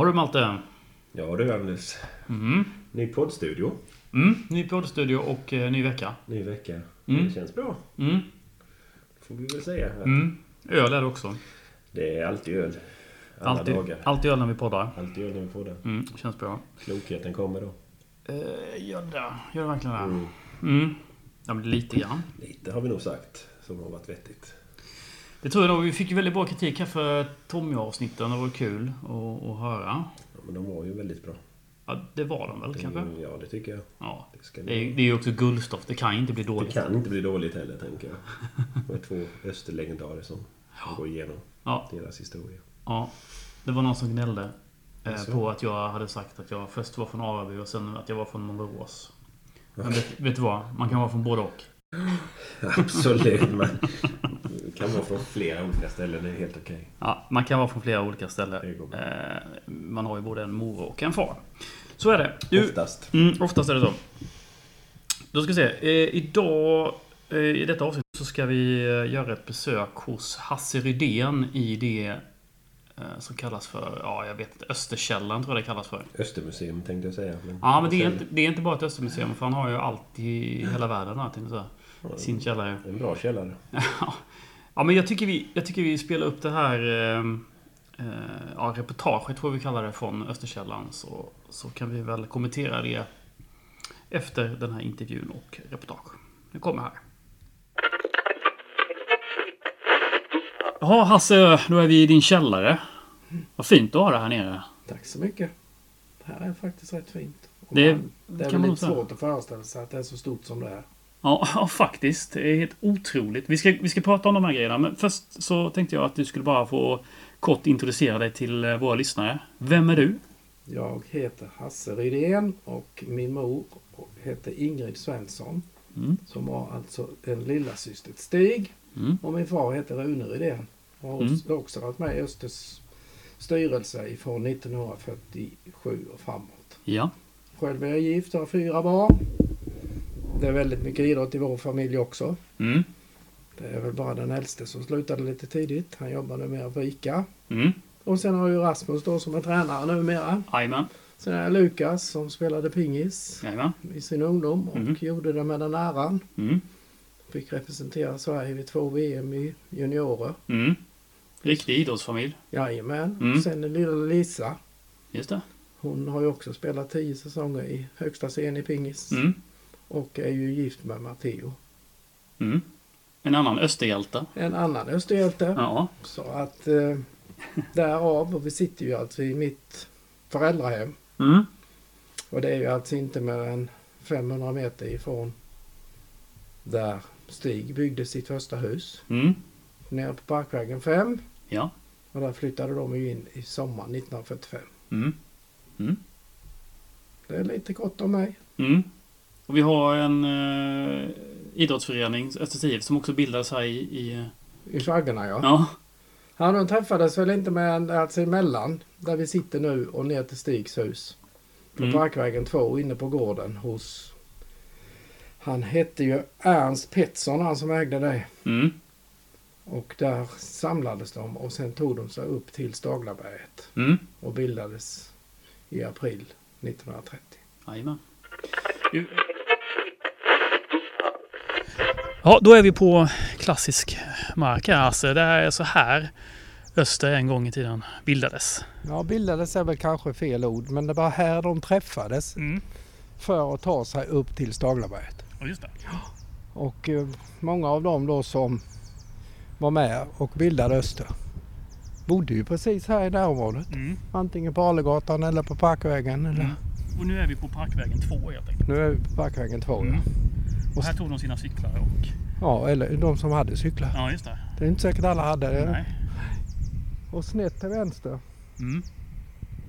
Har du Malte? Ja du Anders. Mm. Ny poddstudio. Mm. Ny poddstudio och eh, ny vecka. Ny vecka. Mm. Det känns bra. Mm. Får vi väl säga. Mm. Öl är det också. Det är alltid öl. Alla Alltid, dagar. alltid öl när vi poddar. Alltid öl när vi det. Mm. Känns bra. Klokheten kommer då. Eh, gör det. Gör det verkligen det? Mm. Mm. Ja, men lite grann. Lite har vi nog sagt som har varit vettigt. Det tror jag nog. Vi fick ju väldigt bra kritik här för Tommy-avsnitten. Det var kul att, att höra. Ja, men de var ju väldigt bra. Ja, det var de väl kanske? Mm, Ja, det tycker jag. Ja. Det, ska Det är, det är ju också guldstoff. Det kan inte bli det dåligt. kan inte bli dåligt heller, tänker jag. Det var två österlegendarer som går igenom Ja, deras historia. ja. Det var någon som gnällde eh, på att jag hade sagt att jag först var från Araby och sen att jag var från Målerås. Men vet, vet du vad? Man kan vara från både och. Absolut, det kan vara från flera olika ställen. Det är helt okej. Ja, man kan vara från flera olika ställen. Eh, man har ju både en mor och en far. Så är det. Du, Oftast. Mm, oftast är det så. Då ska vi se. Eh, idag, eh, i detta avsnitt, så ska vi göra ett besök hos Hasse Rydén i det som kallas för, ja jag vet inte, Österkällan tror jag det kallas för. Östermuseum tänkte jag säga. Men Ja, men det är inte, det är inte bara ett Östermuseum, för han har ju allt i hela världen jag säga. I sin källare. En bra källare. Ja, men jag tycker vi, jag tycker vi spelar upp det här eh, eh, ja, reportaget, tror vi kallar det, från Österkällan. Så, så kan vi väl kommentera det efter den här intervjun och reportage. Nu kommer här. Jaha Hasse, då är vi i din källare. Vad fint du har det här nere. Tack så mycket. Det här är faktiskt rätt fint. Och Det man- det är väl lite svårt att föreställa sig att det är så stort som det är. Ja, ja, faktiskt. Det är helt otroligt. Vi ska, vi ska prata om de här grejerna, men först så tänkte jag att du skulle bara få kort introducera dig till eh, våra lyssnare. Vem är du? Jag heter Hasse Rydén och min mor heter Ingrid Svensson. Mm. Som var alltså en lilla syster Stig. Mm. Och min far heter Rune Rydén. Och har Mm. också varit med i Östers styrelse ifrån 1947 och framåt. Ja. Själv är jag gift och har fyra barn. Det är väldigt mycket idrott i vår familj också. Mm. Det är väl bara den äldste som slutade lite tidigt. Han jobbar numera på ICA. Mm. Och sen har ju Rasmus då som är tränare numera. Jajamän. Sen är det Lukas som spelade pingis Jajamän. i sin ungdom och Mm. gjorde det med den äran. Mm. Fick representera Sverige vid två VM i juniorer. Mm. Riktig idrottsfamilj. Jajamän. Mm. Sen den lilla Lisa. Just det. Hon har ju också spelat tio säsonger i högsta scen i pingis. Mm. Och är ju gift med Matteo. Mm. En annan österhjälte. En annan österhjälte. Ja. Så att eh, därav, och vi sitter ju alltså i mitt föräldrahem. Mm. Och det är ju alltså inte mer än 500 meter ifrån där Stig byggde sitt första hus. Mm. Nere på Parkvägen 5. Ja. Och där flyttade de ju in i sommaren 1945. Mm. Mm. Det är lite kort om mig. Mm. Och vi har en eh, idrottsförening, Östers IF, som också bildades här i... i I Faggorna ja. ja. ja. De träffades väl inte mer än alltså emellan där vi sitter nu och ner till Stigs hus. På Mm. Parkvägen 2 inne på gården hos han hette ju Ernst Pettersson han som ägde det. Mm. Och där samlades de och sen tog de sig upp till Staglaberget Mm. och bildades i april 1930. Jajamän. Ja, då är vi på klassisk mark här. Alltså, det är så här Öster en gång i tiden bildades. Ja, bildades är väl kanske fel ord men det var här de träffades Mm. för att ta sig upp till Staglaberget. Ja, just det. Och eh, många av dem då som var med och bildade Öster bodde ju precis här i närområdet. Mm. Antingen på Alegatan eller på Parkvägen. Eller, Mm. Och nu är vi på Parkvägen 2 helt enkelt. Nu är vi på Parkvägen 2 Mm. ja. Och här tog de sina cyklar och... Ja, eller de som hade cyklar. Ja, just det. Det är inte säkert alla hade det. Nej. Och snett till vänster, Mm.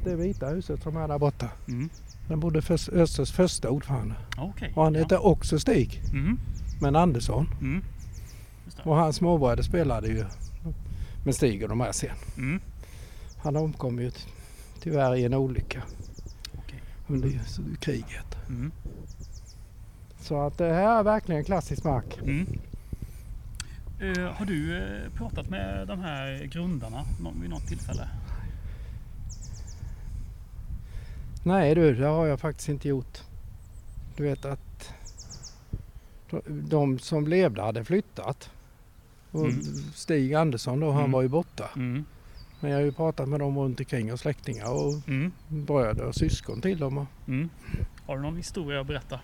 det vita huset som är där borta. Mm. Där bodde först, Östers första ordförande. Okej. Och han ja. hette också Stig, Mm. men Andersson. Mm. Och hans småbröder spelade ju med Stig och de här sen. Mm. Han omkom ju ty- tyvärr i en olycka Okej. under kriget. Mm. Så att det här är verkligen klassisk mark. Mm. Eh, har du eh, pratat med de här grundarna vid något tillfälle? Nej du, det har jag faktiskt inte gjort. Du vet att de, som levde hade flyttat. Och Mm. Stig Andersson då, han Mm. var ju borta. Mm. Men jag har ju pratat med dem runt omkring och släktingar och Mm. bröder och syskon till dem. Mm. Har du någon historia att berätta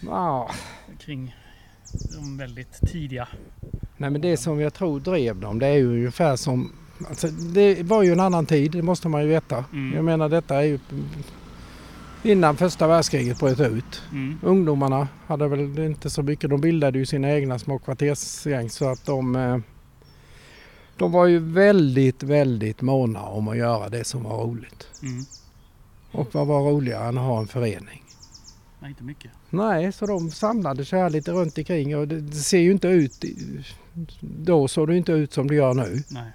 ja, kring de väldigt tidiga? nej men det som jag tror drev dem det är ju ungefär som Alltså, det var ju en annan tid, det måste man ju veta. Mm. Jag menar detta är ju innan första världskriget bröt ut. Mm. Ungdomarna hade väl inte så mycket. De bildade ju sina egna små kvartersgäng så att de eh, de var ju väldigt, väldigt måna om att göra det som var roligt. Mm. Och vad var roligare än att ha en förening? Nej, inte mycket. Nej, så de samlade sig här lite runt omkring och det, det ser ju inte ut... Då såg det inte ut som det gör nu. Nej.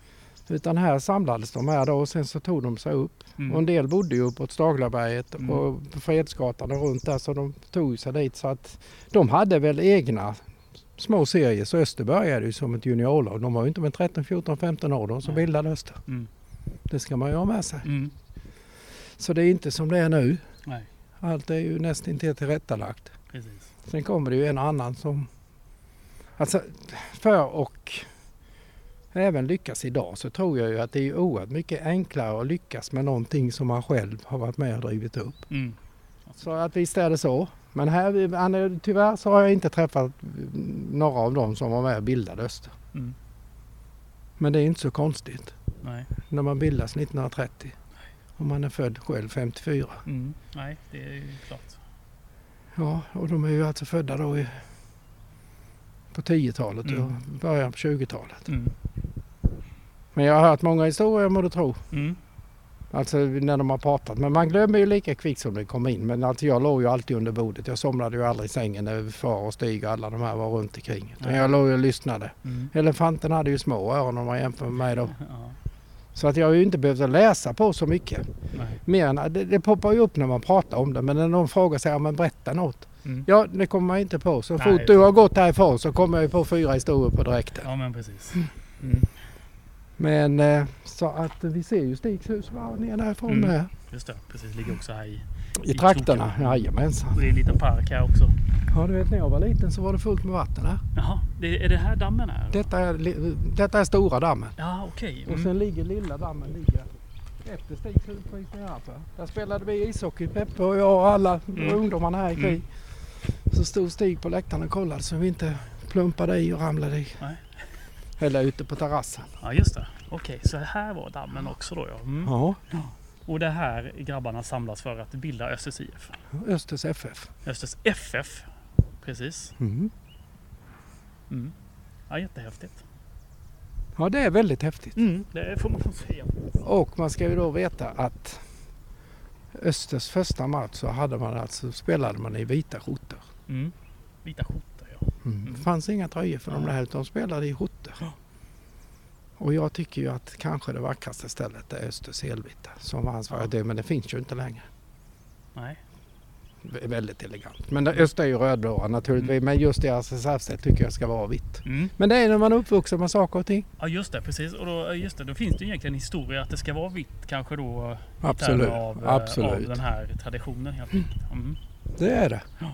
Utan här samlades de här då och sen så tog de sig upp. Mm. Och en del bodde ju uppåt Staglaberget Mm. och på Fredsgatan och runt där så de tog sig dit. Så att de hade väl egna små serier. Så Öster började ju som ett juniorlag. De var ju inte med 13, 14, 15 år de som Nej. bildade Öster. Mm. Det ska man ju ha med sig. Mm. Så det är inte som det är nu. Allt är ju nästan till tillrättalagt. precis. Sen kommer det ju en annan som... Alltså för och även lyckas idag så tror jag ju att det är oerhört mycket enklare att lyckas med någonting som man själv har varit med och drivit upp. Mm. Så att visst är det så. Men här, tyvärr så har jag inte träffat några av dem som var med och bildade Öster. Mm. Men det är inte så konstigt Nej. när man bildas 1930. Och man är född själv 54. Mm. Nej, det är ju klart. Ja, och de är ju alltså födda då i, på 10-talet Mm. och början på 20-talet. Mm. Men jag har hört många historier må du tro. Mm. Alltså när de har pratat. Men man glömmer ju lika kvickt som det kom in. Men alltså jag låg ju alltid under bordet. Jag somnade ju aldrig i sängen när far och Stig och alla de här var runt omkring. Utan Nej. jag låg och lyssnade. Mm. Elefanten hade ju små öron om man jämför med mig då. Ja. Så att jag har ju inte behövt läsa på så mycket. Nej. Mer än, det, det poppar ju upp när man pratar om det. Men när någon frågar sig, ja men berätta något. Mm. Ja, det kommer man inte på. Så Nej. fort du har gått härifrån så kommer jag ju på fyra historier på direkten. Ja, men precis. Mm. Men eh, så att vi ser ju Stigs hus var ner därifrån Mm. med. Just det, precis. Ligger också här i... I trakterna, jajamensan. Och det är en liten park här också. Ja du vet när jag var liten så var det fullt med vatten här. Jaha, det, är det här dammen är? Detta är, detta är stora dammen. Ja, okej. Och Mm. sen ligger lilla dammen ligger efter Stigs hus precis nedanför. Där spelade vi ishockey, Peppe och jag och alla Mm. ungdomarna här i Mm. krig. Så stod Stig på läktaren och kollade så vi inte plumpade i och ramlade i. Nej. Eller ute på terrassen. Ja, just det. Okej, så här var dammen också då ja. Mm. Ja, Och det här grabbarna samlas för att bilda Östers IF. Östers FF. Östers FF. Precis. Mm. Mm. Ja, jättehäftigt. Ja det är väldigt häftigt. Mm, det får man säga. Och man ska ju då veta att Östers första match så hade man alltså, spelade man i vita skjortor. Mm. Vita skjortor ja. Mm. Det fanns inga tröjor för dem där utan de spelade i skjortor. Och jag tycker ju att kanske det vackraste stället är Östers helvita som var hans Ja. variant, men det finns ju inte längre. Nej. Vä- Väldigt elegant. Men det, Öster är ju rödblåa naturligtvis men just deras reservställ tycker jag ska vara vitt. Mm. Men det är när man är uppvuxen med saker och ting. Ja just det, precis. Och då, just det, då finns det ju egentligen en historia att det ska vara vitt kanske då. i Absolut. Av, eh, Absolut. av den här traditionen helt enkelt. Mm. Det är det. Ja.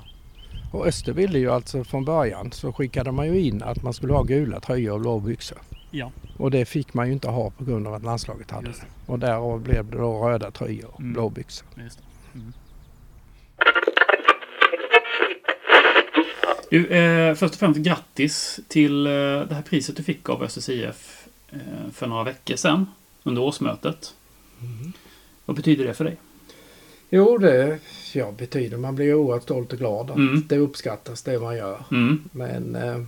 Och Öster ville ju alltså från början så skickade man ju in att man skulle ha gula tröjor och blå byxor. Ja, Och det fick man ju inte ha på grund av att landslaget hade just det. det. Och därav blev det då röda tröjor och Mm. blå byxor. Just det. Mm. Du, eh, först och främst grattis till eh, det här priset du fick av Östers IF eh, för några veckor sedan under årsmötet. Vad betyder det för dig? Jo, det ja, betyder man blir oerhört stolt och glad att Mm. det uppskattas det man gör. Mm. Men eh,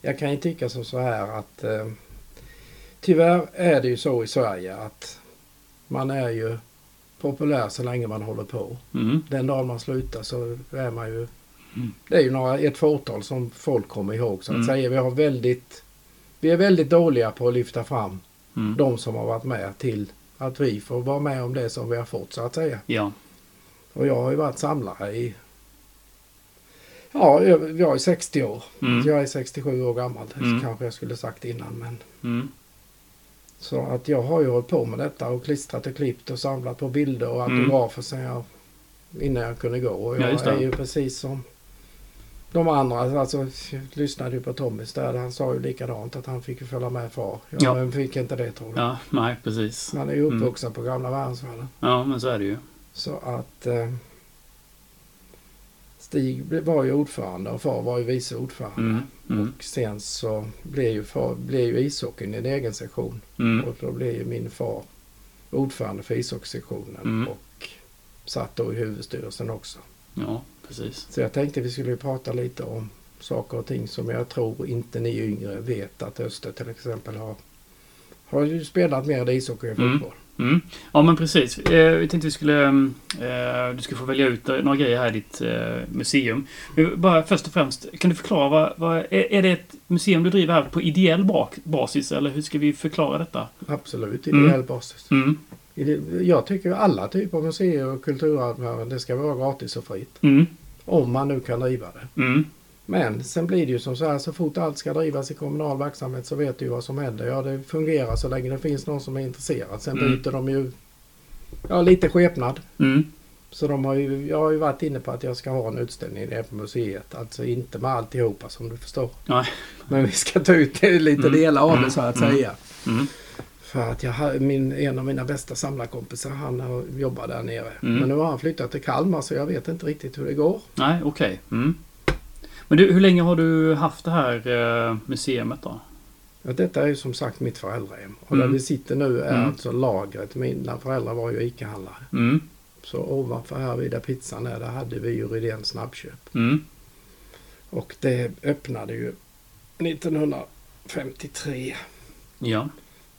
jag kan ju tycka som så här att eh, tyvärr är det ju så i Sverige att man är ju populär så länge man håller på. Mm. Den dagen man slutar så är man ju... Mm. Det är ju några, ett fåtal som folk kommer ihåg så att Mm. säga. Vi har väldigt... Vi är väldigt dåliga på att lyfta fram Mm. de som har varit med till att vi får vara med om det som vi har fått så att säga. Ja. Och jag har ju varit samlare i... Ja, jag jag är 60 år. Mm. Jag är 67 år gammal. Mm. kanske jag skulle sagt innan. Men... Mm. Så att jag har ju hållit på med detta och klistrat och klippt och samlat på bilder och Mm. autografer sedan jag innan jag kunde gå. Och Ja, jag det. är ju precis som de andra. Alltså, jag lyssnade ju på Tommys där. Han sa ju likadant att han fick ju följa med far. Jag Ja. men fick inte det tror jag. Ja, nej precis. Man är ju uppvuxen på gamla Värnsvallen. Ja, men så är det ju. Så att eh, Stig var ju ordförande och far var ju vice ordförande. Mm. Mm. Och sen så blev ju, far, blev ju ishockeyn en egen sektion. Mm. Och då blev ju min far ordförande för ishockeysektionen. Mm. Och satt då i huvudstyrelsen också. Ja, precis. Så jag tänkte vi skulle prata lite om saker och ting som jag tror inte ni yngre vet att Öster till exempel har, har ju spelat mer ishockey än Mm. fotboll. Mm. Ja, men precis. Eh, vi tänkte vi skulle... Eh, du ska få välja ut några grejer här i ditt eh, museum. Men bara först och främst, kan du förklara vad... vad är, är det ett museum du driver här på ideell bak, basis? Eller hur ska vi förklara detta? Absolut, Mm. ideell basis. Mm. Jag tycker alla typer av museer och kulturarv, det ska vara gratis och fritt. Mm. Om man nu kan driva det. Mm. Men sen blir det ju som så här, så fort allt ska drivas i kommunal verksamhet så vet du ju vad som händer. Ja, det fungerar så länge det finns någon som är intresserad. Sen Mm. byter de ju ja, lite skepnad. Mm. Så de har ju, jag har ju varit inne på att jag ska ha en utställning nere på museet. Alltså inte med alltihopa som du förstår. Nej. Men vi ska ta ut lite Mm. delar av det Mm. så att Mm. säga. Mm. För att jag min, en av mina bästa samlarkompisar han jobbar där nere. Mm. Men nu har han flyttat till Kalmar så jag vet inte riktigt hur det går. Nej, okej. Mm. Men du, hur länge har du haft det här eh, museumet då? Ja, detta är ju som sagt mitt föräldrahem. Och Mm. där vi sitter nu är Mm. alltså lagret. Mina föräldrar var ju ICA-handlare. Mm. Så ovanför här vid där pizzan är, där hade vi ju Rydéns snabbköp. Mm. Och det öppnade ju 1953. Ja.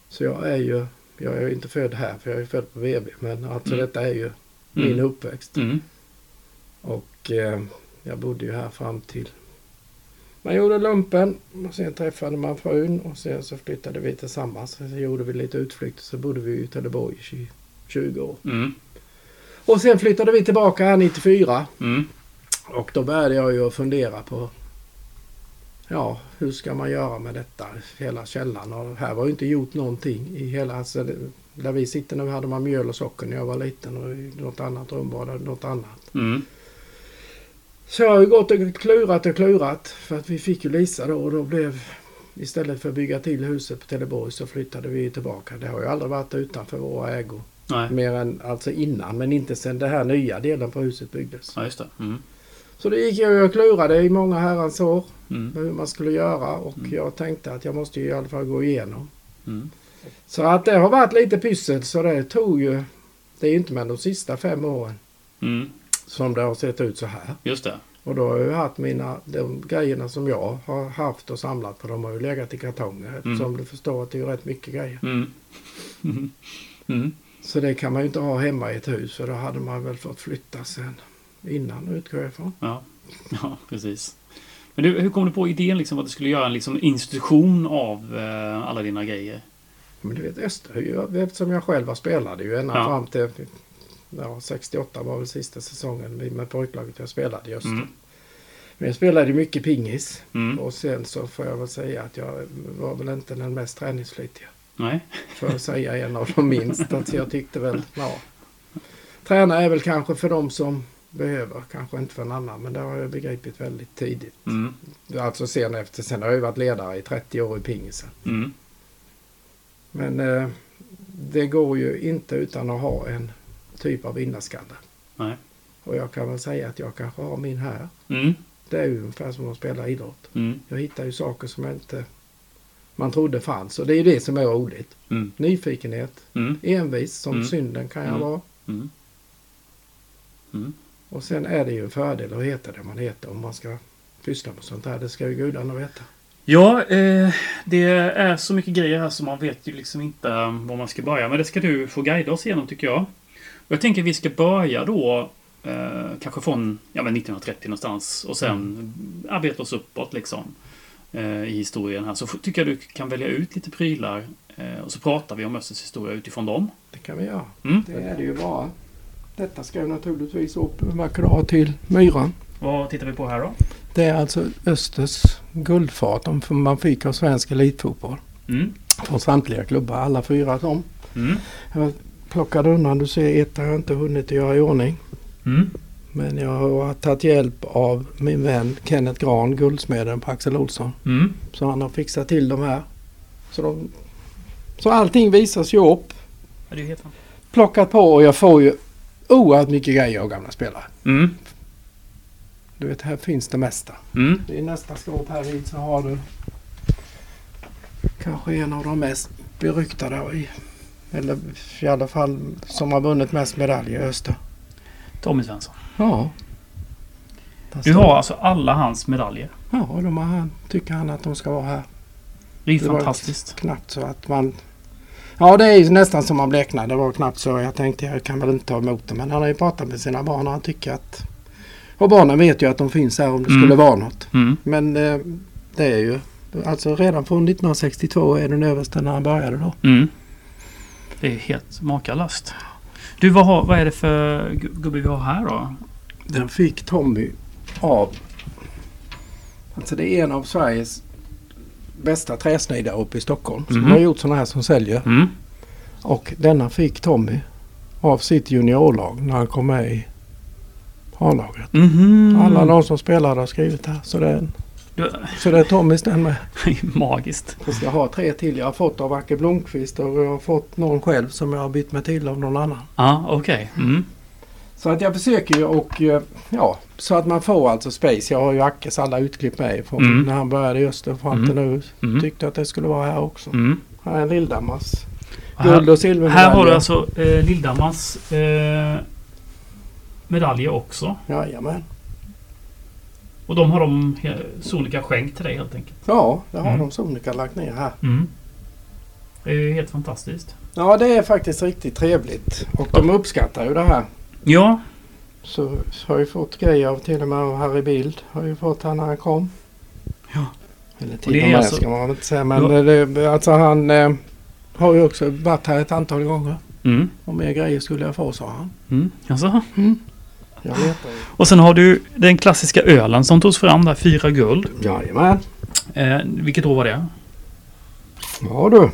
Så jag är ju, jag är ju inte född här för jag är född på VB. Men alltså Mm. detta är ju min Mm. uppväxt. Mm. Och eh, jag bodde ju här fram till man gjorde lumpen och sen träffade man frun och sen så flyttade vi tillsammans. Så gjorde vi lite utflykter så bodde vi i Trelleborg i 20, 20 år. Mm. Och sen flyttade vi tillbaka här 94 Mm. och då började jag ju att fundera på Ja, hur ska man göra med detta? Hela källan och här var ju inte gjort någonting i hela... Alltså, där vi sitter nu hade man mjöl och socker när jag var liten och i något annat rum var det något annat. Mm. Så jag har ju gått och klurat och klurat för att vi fick ju Lisa då och då blev istället för att bygga till huset på Teleborg så flyttade vi tillbaka. Det har ju aldrig varit utanför våra ägor. Nej. Mer än alltså innan men inte sen den här nya delen på huset byggdes. Ja, just det. Mm. Så det gick jag och klurade i många herrans år Mm. hur man skulle göra och Mm. jag tänkte att jag måste ju i alla fall gå igenom. Mm. Så att det har varit lite pyssel så det tog ju det är ju inte med de sista fem åren Mm. Som det har sett ut så här. Just det. Och då har jag haft mina, de grejerna som jag har haft och samlat på, de har ju legat i kartonger. Eftersom du förstår att det är rätt mycket grejer. Mm. Mm. Mm. Så det kan man ju inte ha hemma i ett hus för då hade man väl fått flytta sen innan utgår jag ifrån. Ja. ja, precis. Men du, hur kom du på idén liksom att du skulle göra en liksom, institution av eh, alla dina grejer? Men du vet Österhö, eftersom jag själv spelade ju ända Ja. fram till ja, 68 var väl sista säsongen med pojklaget jag spelade Öster. Mm. Men jag spelade mycket pingis Mm. och sen så får jag väl säga att jag var väl inte den mest träningsflitiga. Nej. För att säga en av de minst. Alltså jag tyckte väl, ja. Träna är väl kanske för de som behöver, kanske inte för en annan. Men det har jag begripit väldigt tidigt. Mm. Alltså sen efter, sen har jag varit ledare i 30 år i pingisen. Mm. Men eh, det går ju inte utan att ha en typ av vinnarskalle. Nej. Och jag kan väl säga att jag kanske har min här. Mm. Det är ju ungefär som att spela idrott. Mm. Jag hittar ju saker som inte man trodde fanns. Och det är ju det som är roligt. Mm. Nyfikenhet, Mm. envis som Mm. synden kan jag Mm. vara. Och sen är det ju en fördel att heta det man heter om man ska pyssla med sånt här. Det ska ju gudarna veta. Ja, eh, det är så mycket grejer här som man vet ju liksom inte var man ska börja. Men det ska du få guida oss igenom tycker jag. Jag tänker att vi ska börja då eh, kanske från ja, men 1930 någonstans och sen arbeta oss uppåt liksom eh, i historien här. Så tycker jag du kan välja ut lite prylar eh, och så pratar vi om Östers historia utifrån dem. Det kan vi göra. Mm. Det är det ju bara. Detta ska ju naturligtvis upp dag till myran. Vad tittar vi på här då? Det är alltså Östers guldfat man fick av svensk elitfotboll. Mm. Från samtliga klubbar, alla fyra som. Mm. Plockade undan, du ser ett har jag inte hunnit göra i ordning. Mm. Men jag har tagit hjälp av min vän Kenneth Gran, guldsmeden på Axel Olsson. Mm. Så han har fixat till de här. Så, de, så allting visas ju upp. Ja, det är helt. Plockat på och jag får ju oerhört mycket grejer av gamla spelare. Mm. Du vet, här finns det mesta. Mm. I nästa skåp här vid så har du kanske en av de mest beryktade i, eller i alla fall som har vunnit mest medaljer i Öster. Tommy Svensson. Ja. Du har alltså alla hans medaljer. Ja, de har han, tycker han att de ska vara här. Det är Det fantastiskt. Knappt så att man... Ja, det är ju nästan som man bleknar. Det var knappt så jag tänkte jag kan väl inte ta emot det. Men han har ju pratat med sina barn och han tycker att... Och barnen vet ju att de finns här om det Mm. skulle vara något. Mm. Men eh, det är ju... Alltså redan från 1962 är den översta när han började då. Mm. Det är helt makalöst. Du, vad, har, vad är det för gu- gubbe vi har här då? Den fick Tommy av... Alltså det är en av Sveriges bästa träsnidare uppe i Stockholm. Som Mhm. har gjort sådana här som säljer. Mm. Och denna fick Tommy av sitt juniorlag när han kom med i A-laget. Mhm. Alla de som spelar har skrivit här. Så det, är, Du, så det är Tommys den med. magiskt. Så ska jag ha tre till. Jag har fått av Acke Blomqvist och jag har fått någon själv som jag har bytt mig till av någon annan. Ja, okej. Mm. Så att jag försöker ju och eh, ja, så att man får alltså space. Jag har ju Ackes alla utklipp med från Mm. när han började i Öster fram till nu. Mm. Tyckte att det skulle vara här också. Mm. Här är en Lilldammars guld och silvermedaljer. här har du alltså eh, Lilldammars eh, medaljer också. Jajamän. Och de har de he- Sonika skänkt till dig helt enkelt. Ja, det har Mm. de Sonika lagt ner här. Mm. Det är ju helt fantastiskt. Ja, det är faktiskt riktigt trevligt. Och de uppskattar ju det här. Ja, Så har jag ju fått grejer av till och med av Harry Bild. Har ju fått han när han kom. Ja. Eller till är och med alltså- ska man inte säga. Men Ja. det, alltså han eh, har ju också varit här ett antal gånger. mm. Och mer grejer skulle jag få sa han. Mm. Alltså. Jag letar ju. Och sen har du den klassiska ölen som togs fram där. Fyra guld. Jajamän. Eh, vilket år var det? Ja du.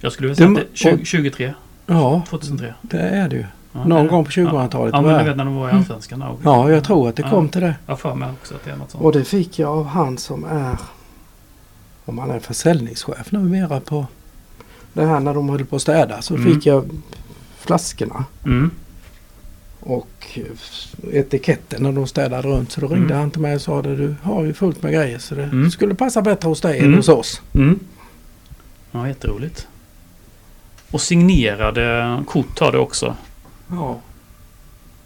Jag skulle vilja säga att det är 20, 23. Ja, 2003. det är det ju. Ja, Någon det- gång på 2000-talet. Ja, men du vet när de var i Allsvenskan. Ja, ja, jag tror att det Ja. kom till det. Jag för mig också att det är något sånt. Och det fick jag av han som är, om han är försäljningschef numera på det här när de höll på att städa. Så Mm. fick jag flaskorna Mm. Och etiketten när de städade runt. Så då ringde Mm. han till mig och sa det du har ju fullt med grejer så det Mm. skulle passa bättre hos dig Mm. än hos oss. Mm. Ja, jätteroligt. Och signerade kort har du också. Ja.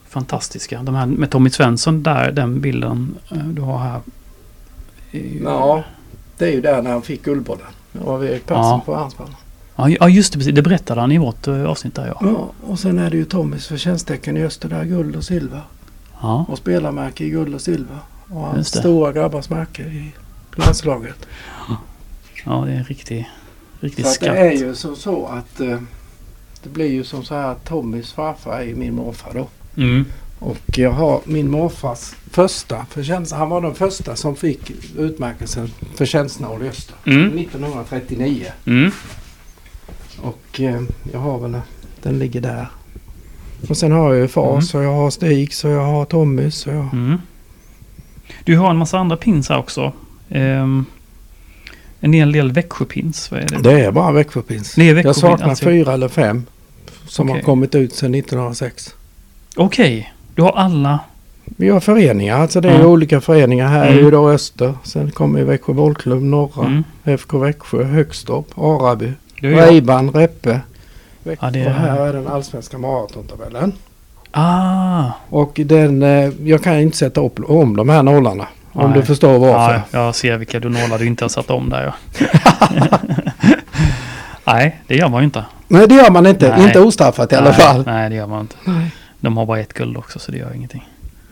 Fantastiska. De här med Tommy Svensson där, den bilden eh, du har här. är ju- ja, det är ju där när han fick Guldbollen. Det var Erik Persson Ja. på hans fall. Ja, ja, just det. Precis. Det berättade han i vårt eh, avsnitt där ja. Ja, och sen är det ju Tommys förtjänsttecken i öster där, guld och silver. Ja, Och spelarmärke i guld och silver. Och hans stora grabbars märke i landslaget. ja det är en riktig, riktig Så att skatt. det är ju som så att eh, det blir ju som så här att Tommys farfar är min morfar då. Mm. Och jag har min morfars första förtjänst. Han var den första som fick utmärkelsen förtjänstnål i öster. Mm. 1939. Mm. Och eh, jag har väl, den ligger där. Och sen har jag ju Fas och jag har Stigs och jag har Tommys och jag... Mm. Du har en massa andra pins här också. Ehm, en hel del Växjöpins. Vad är det? Det är bara Växjöpins. Det är Jag Växjöpins, saknar alltså. fyra eller fem. Som Okej. har kommit ut sedan 1906. Okej, du har alla. Vi har föreningar, alltså det är Ja. olika föreningar. Här är Mm. ju då Öster. Sen kommer Växjö bollklubb, Norra, Mm. FK Växjö, Högstorp, Araby, är jag. Reiban, Reppe. Ja, det är- Och här är den allsvenska maratontabellen. Ah! Och den, eh, jag kan inte sätta upp om de här nollarna. Om Nej. du förstår varför. Ja, jag ser vilka du nålar du inte har satt om där ja. Nej, det gör man ju inte. Nej det gör man inte. Nej. Inte ostraffat i alla nej, fall. Nej, det gör man inte. Nej. De har bara ett guld också så det gör ingenting.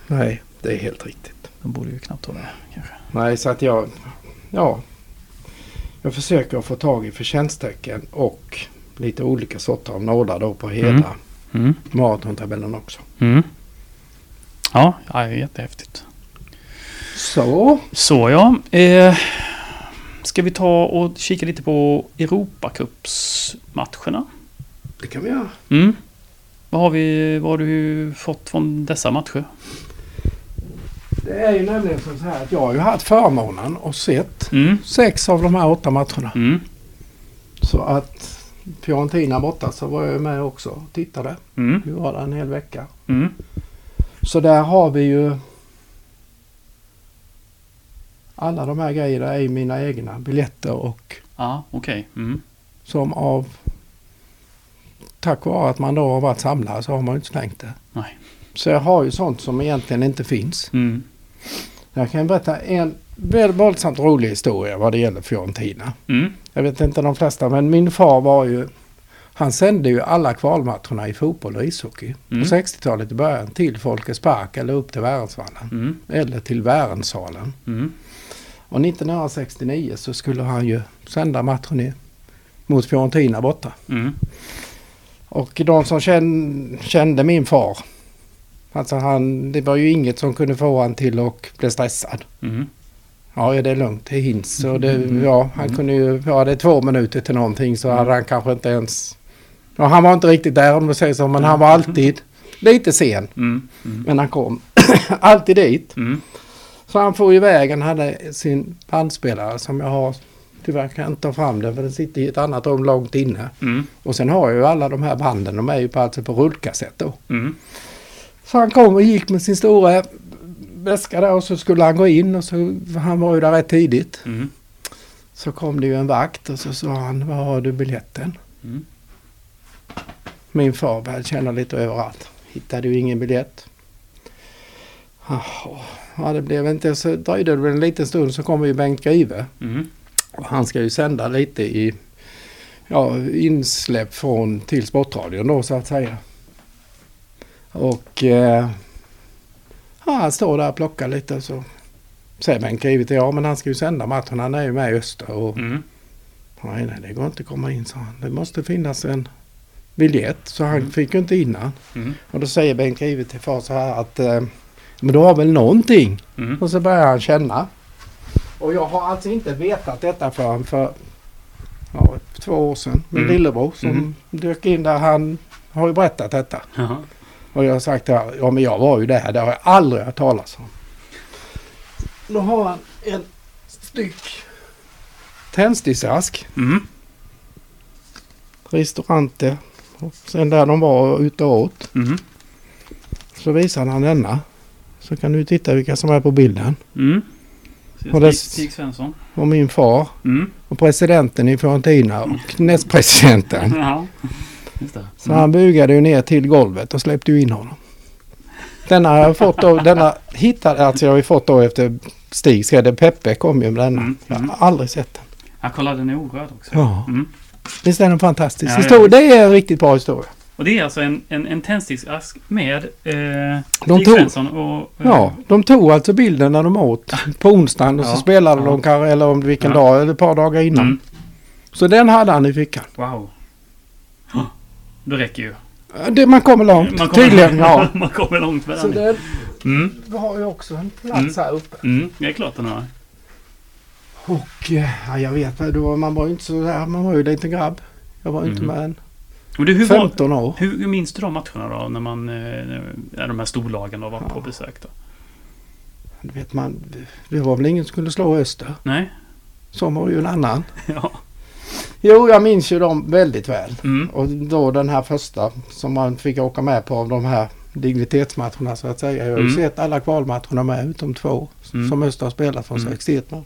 Nej, det är helt riktigt. De borde ju knappt ha det kanske. Nej, så att jag... Ja. Jag försöker få tag i förtjänsttecken och lite olika sorter av nålar då på hela Mm. Mm. maratontabellen också. Mm. Ja, ja, det är jättehäftigt. Så. Så ja. Eh, ska vi ta och kika lite på Europacupsmatcherna? Det kan vi göra. Mm. Vad har, vi, vad har du fått från dessa matcher? Det är ju nämligen så här att jag har ju haft förmånen och sett Mm. sex av de här åtta matcherna. Mm. Så att Fiorentina borta så var jag ju med också och tittade. Mm. Vi var där en hel vecka. Mm. Så där har vi ju alla de här grejerna är ju mina egna biljetter och Ja, okej. Mm. som av tack vare att man då har varit samlare så har man ju inte slängt det. Nej. Så jag har ju sånt som egentligen inte finns. Mm. Jag kan berätta en väldigt våldsamt rolig historia vad det gäller Fiorentina. Mm. Jag vet inte de flesta men min far var ju han sände ju alla kvalmatcherna i fotboll och ishockey Mm. på 60-talet i början till Folkets Park eller upp till Värensvallen. Mm. Eller till Värensalen. Mm. Och 1969 så skulle han ju sända matchen i, mot Fiorentina borta. Mm. Och de som kände, kände min far. Alltså han, det var ju inget som kunde få han till att bli stressad. Mm. Ja, det är lugnt, det hinns. Så det, Mm. ja, han kunde ju, ja det är två minuter till någonting så hade han kanske inte ens... Ja, han var inte riktigt där om man säger så, men han var alltid lite sen. Mm. Mm. Men han kom alltid dit. Mm. Så han får iväg, han hade sin bandspelare som jag har, tyvärr kan jag inte ta fram den för den sitter i ett annat rum långt inne. Mm. Och sen har jag ju alla de här banden, de är ju på, alltså på rullkassett då. Så han kom och gick med sin stora väska där och så skulle han gå in och så, han var ju där rätt tidigt. Mm. Så kom det ju en vakt och så sa han, var har du biljetten? Mm. Min far började känna lite överallt. Hittade ju ingen biljett. Jaha, Ja, det blev inte så dröjde det väl en liten stund så kommer ju Bengt Grive. Mm. Och han ska ju sända lite i ja, insläpp från till Sportradion då så att säga. Och eh, ja, han står där och plockar lite och så säger Bengt Grive till ja men han ska ju sända matchen. Han är ju med i Öster och Mm. nej, nej det går inte att komma in sa han. Det måste finnas en biljett så han Mm. fick ju inte in han. Mm. Och då säger Bengt Grive till far så här att eh, men du har väl någonting? Mm. Och så börjar han känna. Och jag har alltså inte vetat detta förrän för ja, två år sedan. Min Mm. lillebror som Mm. dök in där han har ju berättat detta. Jaha. Och jag har sagt här, ja men jag var ju där, det har jag aldrig hört talas om. Då har han en styck tändsticksask, Mm. restauranger och sen där de var ute och åt. Mm. Så visar han denna. Så kan du titta vilka som är på bilden. Mm. Och Stig Svensson. Och min far Mm. och presidenten i Fiorentina och nästpresidenten. Ja. Det. Så han bugade ju ner till golvet och släppte ju in honom. Denna har jag fått då, denna hittade, alltså jag har ju fått då efter Stig skrev Peppe kom ju med denna. Mm, Jag mm. har aldrig sett den. Jag kollade den orörd också. Ja. Mm. Visst är den fantastisk? Ja, historia? ja. Det är en riktigt bra historia. Och det är alltså en, en, en tändsticksask med eh, De Stig tog- Svensson och... eh, Ja, de tog alltså bilden när de åt på onsdagen och så spelade de kanske, eller om vilken dag, eller ett par dagar innan. Mm. Så den hade han i fickan. Wow. Det räcker ju. Det, man kommer långt, Man kommer, tydligen. Ja. man kommer långt med Så den. den Mm. har ju också en plats Mm. här uppe. Mm. Det är klart den har. Och eh, ja, jag vet då, man var ju inte så där, man var ju lite grabb. Jag var ju inte Mhm. med än. Och du, hur, var, 15 år. hur, hur minns du de matcherna då? När man... eh, När de här storlagen då var på Ja. besök då? Du vet man, det var väl ingen som skulle slå Öster. Nej? Som var ju en annan. Ja. Jo, jag minns ju dem väldigt väl. Mm. Och då den här första som man fick åka med på av de här dignitetsmatcherna så att säga. Jag har ju Mm. sett alla kvalmatcherna med utom två Mm. som Öster har spelat från Mm. 61 mål.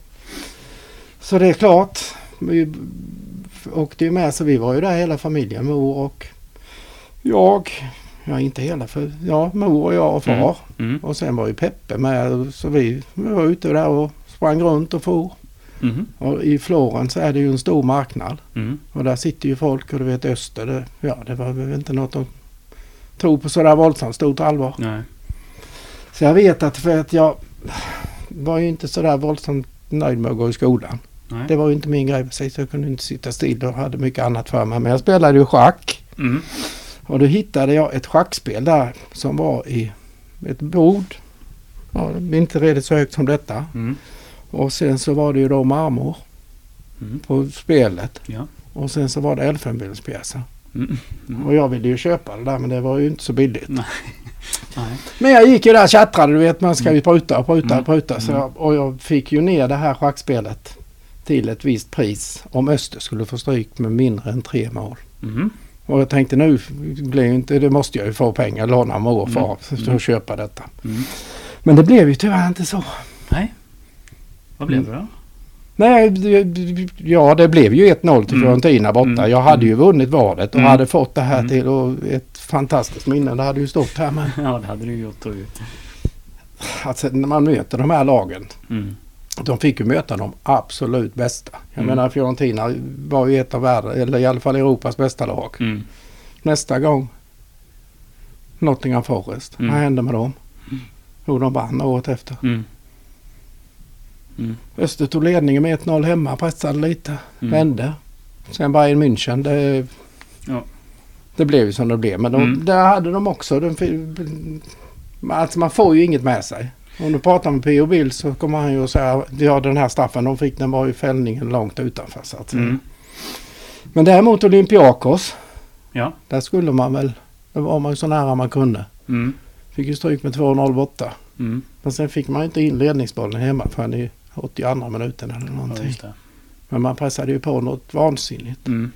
Så det är klart. Vi åkte ju med så vi var ju där hela familjen. Mor och jag. Ja inte hela för ja mor och jag och far. Mm. Och sen var ju Peppe med så vi, vi var ute där och sprang runt och for. Mm. Och i Florens är det ju en stor marknad. Mm. Och där sitter ju folk och du vet Öster, det, ja det var väl inte något att tro på sådär våldsamt stort allvar. Nej. Så jag vet att för att jag var ju inte sådär våldsamt nöjd med att gå i skolan. Nej. Det var ju inte min grej precis. Jag kunde inte sitta still och hade mycket annat för mig. Men jag spelade ju schack. Mm. Och då hittade jag ett schackspel där som var i ett bord. Ja, inte redigt så högt som detta. Mm. Och sen så var det ju då marmor Mm. på spelet. Ja. Och sen så var det elfenbenspjäser. Mm. Mm. Och jag ville ju köpa det där men det var ju inte så billigt. Nej. Men jag gick ju där och tjattrade. Du vet man ska ju pruta och pruta och Mm. pruta. Så Mm. jag, och jag fick ju ner det här schackspelet till ett visst pris om Öster skulle få stryk med mindre än tre mål. Mm. Och jag tänkte nu blir inte, det måste jag ju få pengar, låna för, Mm. för Mm. att köpa detta. Mm. Men det blev ju tyvärr inte så. Nej. Vad blev Mm. det då? Nej, ja det blev ju 1-0 till Mm. Fiorentina borta. Mm. Jag hade ju vunnit valet och Mm. hade fått det här Mm. till och ett fantastiskt minne. Det hade ju stått här men Ja, det hade du gjort jag. alltså, när man möter de här lagen. Mm. De fick ju möta de absolut bästa. Jag Mm. menar Fiorentina var ju ett av världens, eller i alla fall Europas bästa lag. Mm. Nästa gång Nottingham Forest. Mm. Vad hände med dem? Mm. Jo, de vann året efter. Mm. Öster tog ledningen med 1-0 hemma, pressade lite, Mm. vände. Sen Bayern München, det, Ja. det blev ju som det blev. Men de, Mm. där hade de också, de, alltså man får ju inget med sig. Om du pratar med P.O. Bill så kommer han ju att säga ja den här straffen de fick den var ju fällningen långt utanför så att. Mm. Men däremot Olympiakos, Ja. där skulle man väl, där var man ju så nära man kunde. Mm. Fick ju stryk med 2-0 borta. Mm. Men sen fick man ju inte in ledningsbollen hemma förrän i 82 minuten eller Ja, någonting. det. Men man pressade ju på något vansinnigt. Mm.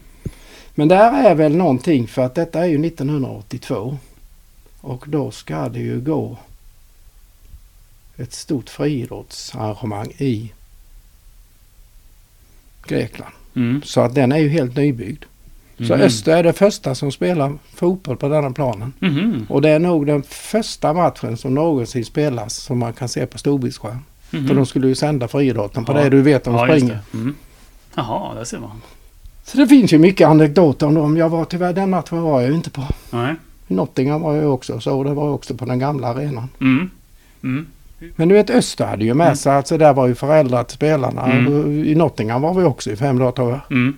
Men där är väl någonting för att detta är ju 1982. Och då ska det ju gå ett stort friidrottsarrangemang i Grekland. Mm. Så att den är ju helt nybyggd. Så Mhm. Öster är det första som spelar fotboll på denna planen. Mhm. Och det är nog den första matchen som någonsin spelas som man kan se på storbildsskärm. Mhm. För de skulle ju sända friidrotten på Ja. det du vet om Ja, springer. det. Mm. Jaha, där ser man. Så det finns ju mycket anekdoter om dem. Jag var tyvärr den matchen var jag ju inte på. Nej. Nottingham var jag också så det var också på den gamla arenan. Mm. Mm. Men du vet Öster hade ju med Mm. sig, alltså där var ju föräldrar till spelarna. Mm. Och I Nottingham var vi också i fem dagar tror jag. Mm.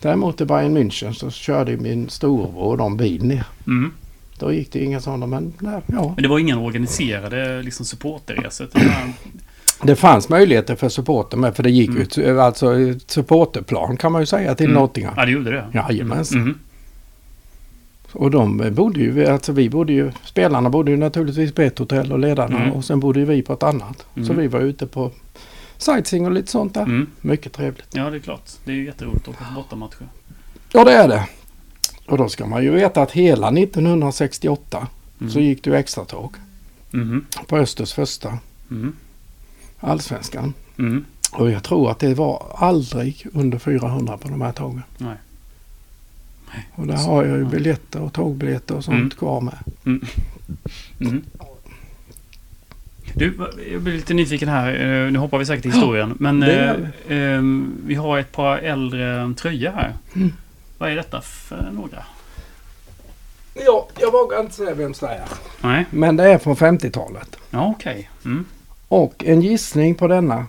Däremot i Bayern München så körde min storebror de bil ner. Mm. Då gick det ju inga sådana men nej, ja. Men det var inga organiserade liksom, supporterresor? det fanns möjligheter för supporter med för det gick Mm. ut alltså ett supporterplan kan man ju säga till Mm. Nottingham. Ja, det gjorde det? Jajamensan. Mm. Och de bodde ju, alltså vi bodde ju, spelarna bodde ju naturligtvis på ett hotell och ledarna Mm. och sen bodde ju vi på ett annat. Så Mm. vi var ute på sightseeing och lite sånt där. Mm. Mycket trevligt. Ja, det är klart. Det är ju jätteroligt att åka på bortamatcher. Ja det är det. Och då ska man ju veta att hela 1968 Mm. så gick det ju extra tåg Mhm. på Östers första Mm. allsvenskan. Mm. Och jag tror att det var aldrig under 400 på de här tågen. Nej. Och där har jag ju biljetter och tågbiljetter och sånt Mm. kvar med. Mm. Du, jag blir lite nyfiken här. Eh, Nu hoppar vi säkert i historien. Men eh, eh, vi har ett par äldre tröjor här. Mm. Vad är detta för några? Ja, jag vågar inte säga vem det är. Nej. Men det är från 50-talet. Ja, okej. Mm. Och en gissning på denna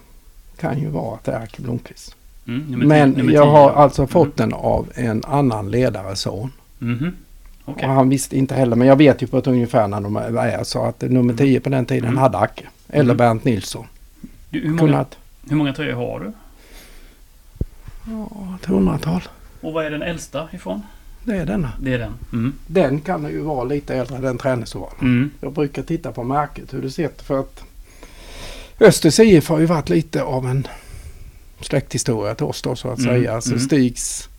kan ju vara att det är Arke Blomqvist. Mm. nummer Men nummer jag har alltså fått den av en annan ledares son. Mhm. Okej. Och han visste inte heller, men jag vet ju på ett ungefär när de är. Så att nummer 10 på den tiden Mm. hade Acke. Eller Mm. Bernt Nilsson. Du, hur, många, Kunnat, hur många tröjor har du? ja, ett hundratal. Och vad är den äldsta ifrån? Det är denna. Det är den. Mm. Den kan ju vara lite äldre än den träningsovalen. Mm. Jag brukar titta på märket hur det ser ut för att Östers IF har ju varit lite av en släkthistoria till oss då så att Mm, säga. Alltså mm. Stigs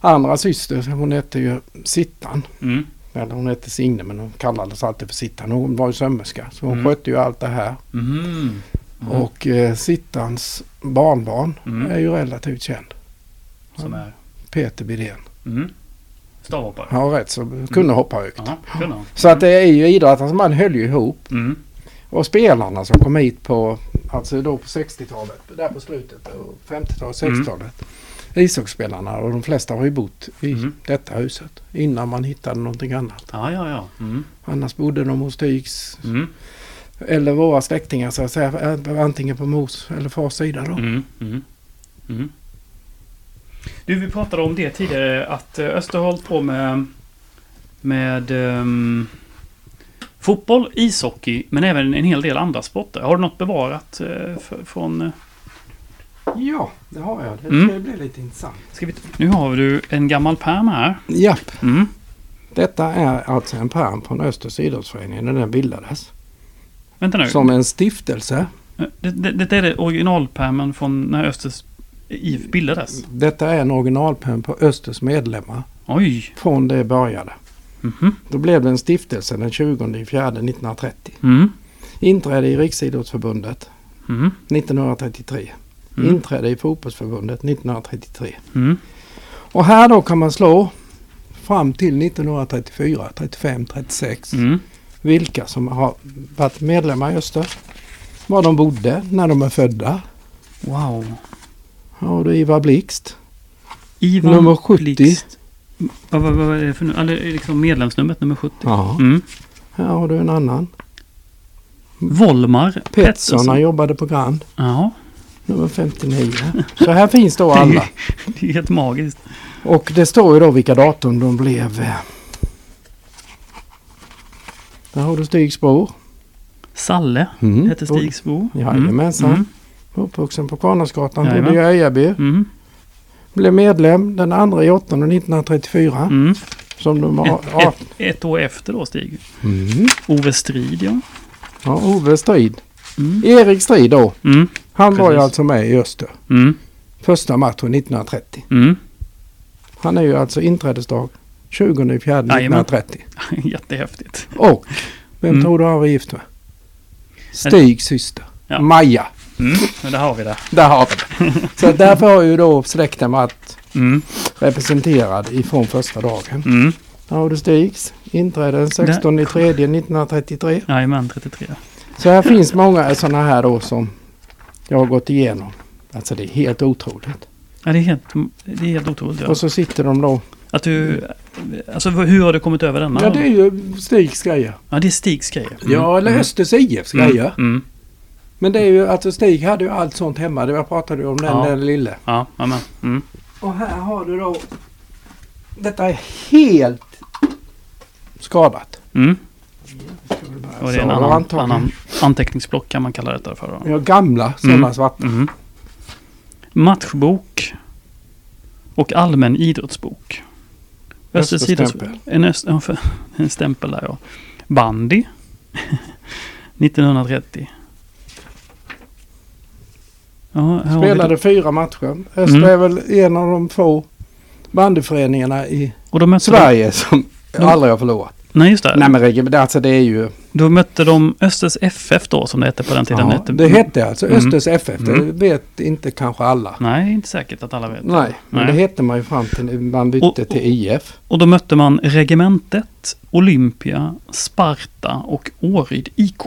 andra syster, hon hette ju Sittan. Mm. Eller hon hette Signe men hon kallades alltid för Sittan. Hon var ju sömmerska så hon Mm. skötte ju allt det här. Och eh, Sittans barnbarn är ju relativt känd. Som är? Peter Bidén. Mm. Stavhoppare? Har rätt så kunde hoppa högt. Ja, kunde. Så att det är ju idrott, alltså man höll ju ihop. Mm. Och spelarna som kom hit på, alltså då på 60-talet, där på slutet, och 50-talet, Mm. 60-talet. Ishockeyspelarna och de flesta har ju bott i Mm. detta huset innan man hittade någonting annat. Ja, ja, ja. Mm. Annars bodde de hos Stigs Mm. eller våra släktingar så att säga, antingen på mors eller fars sida då. Mm. Du, vi pratade om det tidigare att eh, Öster har hållit på med, med ehm, fotboll, ishockey, men även en hel del andra sporter. Har du något bevarat eh, för, från eh, Ja, det har jag. Det Mm. ska bli lite intressant. Vi, nu har du en gammal pärm här. Japp. Mm. Detta är alltså en pärm från Östers idrottsförening när den bildades. Vänta nu. Som en stiftelse. Det, det, det är det originalpärmen från när Östers IF bildades. Detta är en originalpärm på Östers medlemmar Oj! från det började. Mhm. Då blev det en stiftelse den 20 4 1930. Mm. Inträde i Riksidrottsförbundet Mm. 1933. Mm. Inträde i Fotbollsförbundet 1933. Mm. Och här då kan man slå fram till 1934, 35, 36. Mm. Vilka som har varit medlemmar i Öster. Var de bodde, när de är födda. Wow. Har du Ivar Blixt. Ivan Nummer 70. Blixt. Vad, vad, vad är det för nu? Eller liksom medlemsnumret nummer 70? Ja. Mm. Här har du en annan. Volmar Pettersson, Pettersson. han jobbade på Grand. Ja, Nummer 59. Så här finns då alla. det är helt magiskt. Och det står ju då vilka datum de blev. eh. Där har du Stigsbro. Salle Mm. hette Stigsbo. Jajamensan. Mm. Uppvuxen på Kvarnasgatan. Bodde i Öjaby. Mm. Blev medlem den 2 i 8 1934. Mm. Som de Ett, ett, ett år efter då Stig. Mm. Ove Strid ja. Ja, Ove Strid. Mm. Erik Strid då. Mm. Han var ju Precis. alltså med i Öster. Mm. Första matchen 1930. Mm. Han är ju alltså inträdesdag 20 4 1930. Jättehäftigt. Och vem Mm. tror du han var gift med? Stigs syster. Ja. Maja. Mm. Men där har vi det. Där har vi det. Så därför har ju då släkten varit Mm. representerad ifrån första dagen. Mm. Där har du Stigs. Inträde den 16 3 1933. Jajamän, 33. Så här finns många sådana här då som jag har gått igenom. Alltså det är helt otroligt. Ja, det är helt, det är helt otroligt. Ja. Och så sitter de då. Att du... Alltså hur har du kommit över denna? Ja det är ju Stigs grejer. Ja, det är Stigs grejer. Mm. Ja eller Östers IFs Mm. grejer. Mm. Men det är ju alltså Stig hade ju allt sånt hemma. Det jag pratade om den, Ja. den lille. Ja, amen. Mm. Och här har du då. Detta är helt skadat. Mm. Och det är en annan, annan anteckningsblock kan man kalla detta för. Då. Ja, gamla sådana Mm. svarta. Mm. Matchbok och allmän idrottsbok. Östers Östers idrotts- stämpel. En, öst, en stämpel där ja. Bandy 1930. Vi Spelade det. fyra matcher. Öster Mm. är väl en av de få bandyföreningarna i Och Sverige som De- aldrig har förlorat. De, nej, just det. Nej men alltså det är ju... Då mötte de Östers FF då som det hette på den tiden. Ja, det hette alltså Mm. Östers FF. Det Mm. vet inte kanske alla. Nej, inte säkert att alla vet. Nej, men Nej. det hette man ju fram till man bytte Och- till IF. Och då mötte man Regementet, Olympia, Sparta och Åryd IK.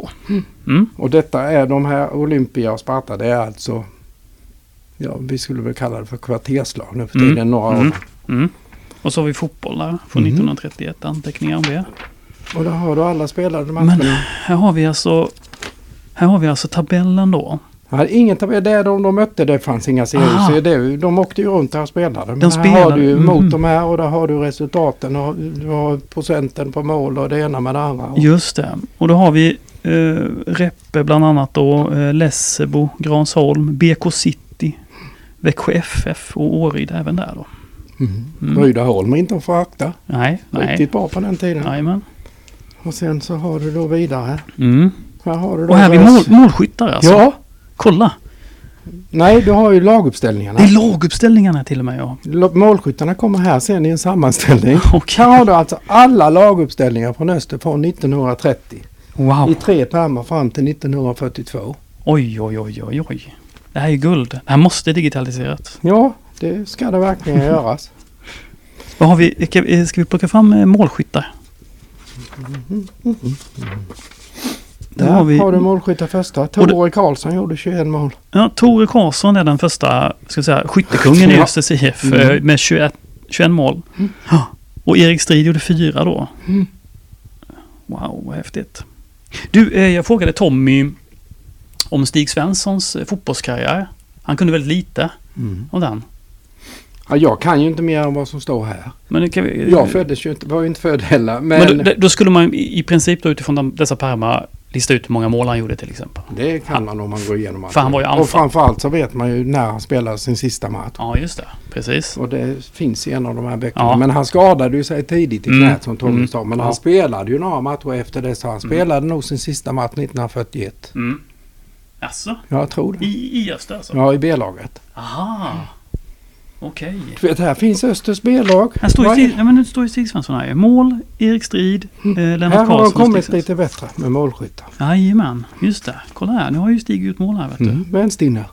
Mm. Och detta är de här Olympia och Sparta. Det är alltså... Ja, vi skulle väl kalla det för kvarterslag nu för Mm. tiden. Några av Mm. Mm. Och så har vi fotboll där från Mhm. 1931, anteckningar om det. Och där har du alla spelade Men- matcherna. Här har vi alltså, här har vi alltså tabellen då. Hade ingen tabell. Det de, de mötte det fanns inga serier. De åkte ju runt och spelade. Men De här har spelade, du mot de här och där har du resultaten och du har procenten på mål och det ena med det andra. Just det. Och då har vi eh, Reppe bland annat då, eh, Lessebo, Gransholm, BK City, Växjö FF och Åryd även där då. mm. Mm. Rydaholm är inte att förakta. Nej, nej. Riktigt bra på den tiden. Jajamän. Och sen så har du då vidare. Mm. Här har du då Och här har vi mål, målskyttar alltså. Ja, Kolla! nej du har ju laguppställningarna. Det är laguppställningarna till och med ja. Målskyttarna kommer här sen i en sammanställning. Okej. Här har du alltså alla laguppställningar från Öster från 1930 i Wow. tre pärmar fram till 1942. Oj, oj, oj, oj, oj. Det här är guld. Det här måste digitaliseras. Ja, det ska det verkligen göras. Vad har vi? Ska, vi- ska vi plocka fram eh, målskyttar? Där Där har vi... har du målskyttar första. det- Tore Karlsson gjorde 21 mål. Ja, Tore Karlsson är den första ska säga, skyttekungen i. Östers IF Mm. eh, med 21, 21 mål. Ja. Och Erik Strid gjorde fyra då. Mm. Wow, vad häftigt. Du, eh, jag frågade Tommy om Stig Svenssons eh, fotbollskarriär. Han kunde väldigt lite om den. Ja, jag kan ju inte mer än vad som står här. Men vi, Jag föddes ju inte, var ju inte född heller. Men, Men då, då skulle man i princip då utifrån de, dessa pärmar lista ut hur många mål han gjorde till exempel. Det kan man om man går igenom allt. För han var ju Och anfall. framförallt så vet man ju när han spelade sin sista match. Ja, just det. Precis. Och det finns i en av de här böckerna. Ja. Men han skadade ju sig tidigt i Mm. knät som Tommy Mm. sa. Men Ja. han spelade ju några matcher efter det. Så han Mm. spelade nog sin sista match 1941. Mm. Alltså, Jag tror det. i, i Öster alltså? Ja, i B-laget. Aha. Okej. Du vet, här finns Östers B-lag. Här står ju ja, men nu står ju Stig Svensson här. Mål, Erik Strid, eh, Lennart Mm. Här har de Karlsson. kommit lite bättre med målskyttar. Jajamän, just det. Kolla här, nu har ju Stig gjort mål här vet du. Mm. Vänsterinne.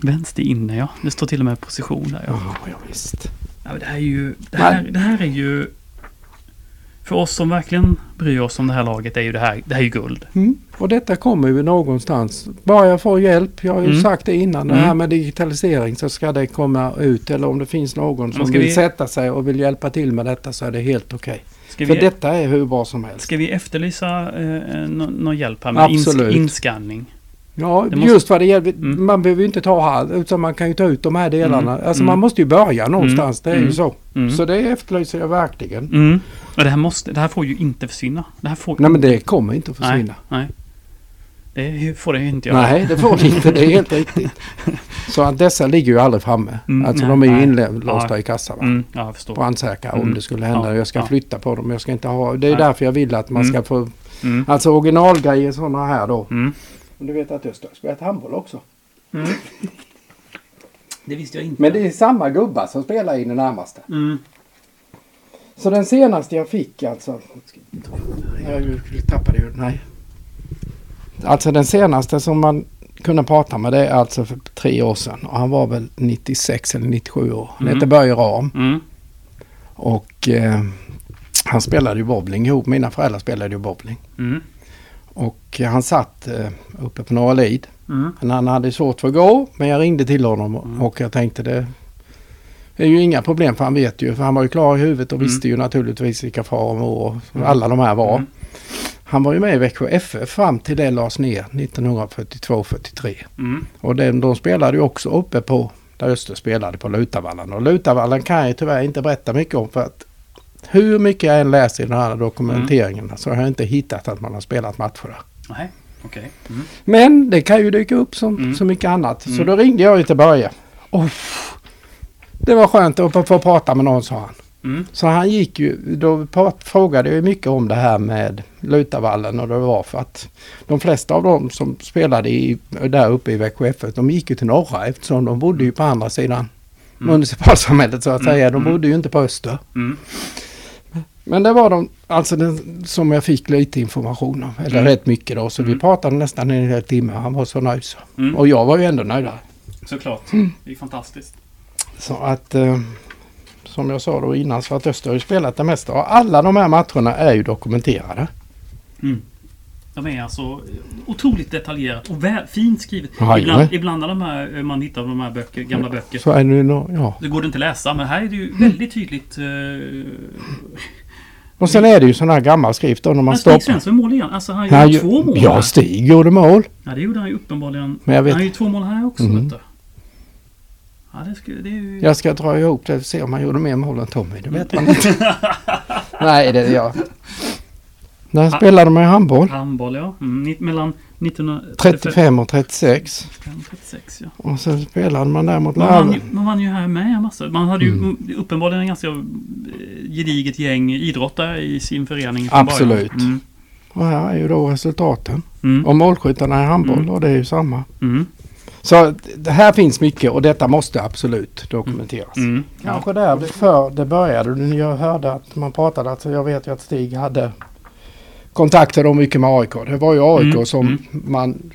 Vänster inne ja. Det står till och med position där ja. Ja, ja visst. ja det, här är ju, det, här, det här är ju... För oss som verkligen bryr oss om det här laget är ju det här, det här är ju guld. Mm. Och detta kommer ju någonstans. Bara jag får hjälp. Jag har ju Mm. sagt det innan. Det Mm. här med digitalisering så ska det komma ut. Eller om det finns någon som vill vi- sätta sig och vill hjälpa till med detta så är det helt okej. Ska För vi, detta är hur bra som helst. ska vi efterlysa eh, nå- någon hjälp här med Absolut. ins, inskanning? Ja, måste- just vad det gäller. Mm. Man behöver ju inte ta allt utan man kan ju ta ut de här delarna. Mm. Alltså Mm. man måste ju börja någonstans. Det är ju Mm. så. Mm. Så det efterlyser jag verkligen. Mm. Och det här, måste, det här får ju inte försvinna. Det här får Nej men det kommer inte att försvinna. Nej, nej. Det får det inte göra. Nej, det får det inte. Det är helt riktigt. Så att dessa ligger ju aldrig framme. Mm, alltså nej, de är ju inlåsta Ja. i kassan. Mm, ja, jag. Brandsäkra om Mm. det skulle hända. Ja, Jag ska ja. flytta på dem. Jag ska inte ha... Det är Nej. därför jag vill att man Mm. ska få... Mm. Alltså originalgrejer sådana här då. Mm. Du vet att jag ska spela ett handboll också. Det visste jag inte. Men det är samma gubbar som spelar i det närmaste. Mm. Så den senaste jag fick alltså... Jag tappade ju... Nej. Alltså den senaste som man kunde prata med det är alltså för tre år sedan. Och han var väl 96 eller 97 år. Han Mm. heter Börje Ram. Mm. Och eh, han spelade ju bowling ihop. Mina föräldrar spelade ju bowling. Mm. Och han satt eh, uppe på Norra Lid. Mm. Han hade svårt för att gå. Men jag ringde till honom Mm. och jag tänkte det är ju inga problem för han vet ju. För han var ju klar i huvudet och Mm. visste ju naturligtvis vilka far och mor Mm. alla de här var. Mm. Han var ju med i Växjö FF fram till det lades ner 1942-43. Mm. Och den, de spelade ju också uppe på där Öster spelade på Lutavallen. Och Lutavallen kan jag ju tyvärr inte berätta mycket om för att hur mycket jag än läser i den här dokumenteringen så har jag inte hittat att man har spelat matcher där. Nej, okej. Mm. Men det kan ju dyka upp som Mm. så mycket annat. Så Mm. då ringde jag ju till Börje. Oh, det var skönt att få prata med någon sa han. Mm. Så han gick ju, då prat- frågade jag mycket om det här med Lutavallen och det var för att de flesta av dem som spelade i, där uppe i Växjö FF, de gick ju till norra eftersom de bodde ju på andra sidan Mm. municipalsamhället så att Mm, säga. De mm. bodde ju inte på öster. Mm. Men det var de, alltså den, som jag fick lite information om. Eller Mm. rätt mycket då. Så vi Mm. pratade nästan en hel timme. Han var så nöjd så. Mm. Och jag var ju ändå nöjdare. Såklart. Det är fantastiskt. Så att eh, som jag sa då innan så att Öster har ju spelat det mesta. Och alla de här matcherna är ju dokumenterade. Mm. De är alltså otroligt detaljerat och väl, fint skrivet. Ibland, ja. ibland när de här, man hittar de här böcker, gamla böcker. Så är det nå- ja. Det går det inte att läsa men här är det ju väldigt tydligt. Eh, Och sen är det ju sån här gammal skrift då när man men Stig stoppar. Svensson mål igen. Alltså han Han gjorde ju- två mål Ja. Stig gjorde mål. Ja det gjorde han ju uppenbarligen. Men jag vet- Han ju två mål här också. Du. Ja det, skulle, det ju... Jag ska dra ihop det och se om han gjorde mer mål än Tommy. Det vet man inte. Nej, det är jag. När spelade man ju handboll? Handboll ja. Mm, mellan 1935 35 och 36. och 36 ja. Och sen spelade man där mot Man vann, ju, Larven. man vann ju här med massor. Man hade ju Mm. uppenbarligen en ganska eh, gediget gäng idrottare i sin förening. Absolut. Mm. Och här är ju då resultaten. Mm. Och målskyttarna i handboll Mm. och det är ju samma. Mm. Så det här finns mycket och detta måste absolut dokumenteras. Mm. Ja. Kanske där för det började. Jag hörde att man pratade, alltså jag vet ju att Stig hade kontakter då mycket med AIK. Det var ju AIK Mm, som mm. man...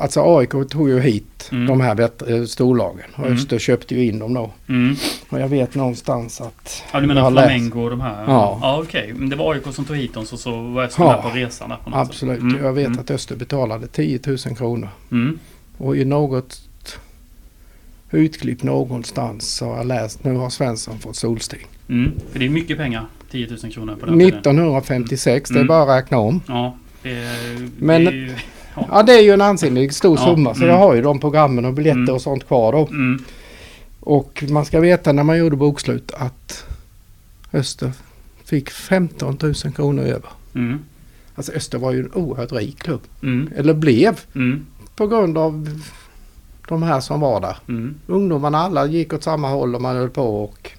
Alltså AIK tog ju hit Mm. de här eh, storlagen. Och Mm. Öster köpte ju in dem då. Mm. Och jag vet någonstans att... Ja, du menar Flamengo och de här? Ja. Ja, okej. Men det var AIK som tog hit dem så, så var Öster Ja. med på resan där på något Absolut. sätt. Mm. Jag vet Mm. att Öster betalade 10 000 kronor. Mm. Och i något utklipp någonstans så har jag läst nu har Svensson fått solsting. Mm. För det är mycket pengar. 10 000 kronor på den tiden. 1956, det är Mm. bara att räkna om. Ja. Det, är- Men- det är ju... Ja det är ju en ansenlig stor Ja, summa så mm. jag har ju de programmen och biljetter Mm. och sånt kvar då. Mm. Och man ska veta när man gjorde bokslut att Öster fick 15 000 kronor över. Mm. Alltså Öster var ju en oerhört rik klubb. Mm. Eller blev Mm. på grund av de här som var där. Mm. Ungdomarna alla gick åt samma håll och man höll på och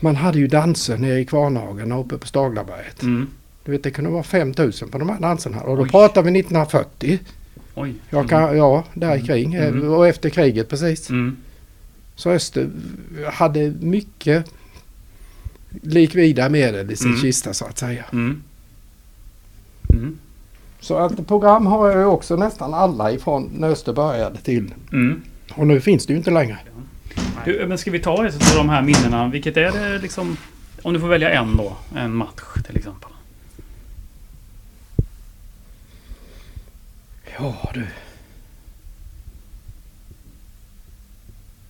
man hade ju danser nere i Kvarnhagen uppe på Staglaberget. Mm. Du vet det kunde vara 5000 på de här danserna och då Oj. pratar vi 1940. Oj. Jag kan, ja, där kring Mm. och efter kriget precis. Mm. Så Öster hade mycket likvida medel i sin Mm. kista så att säga. Mm. Mm. Så att program har jag ju också nästan alla ifrån när Öster började till. Mm. Och nu finns det ju inte längre. Hur, men ska vi ta ett av de här minnena? Vilket är det liksom... Om du får välja en då. En match till exempel. Ja du.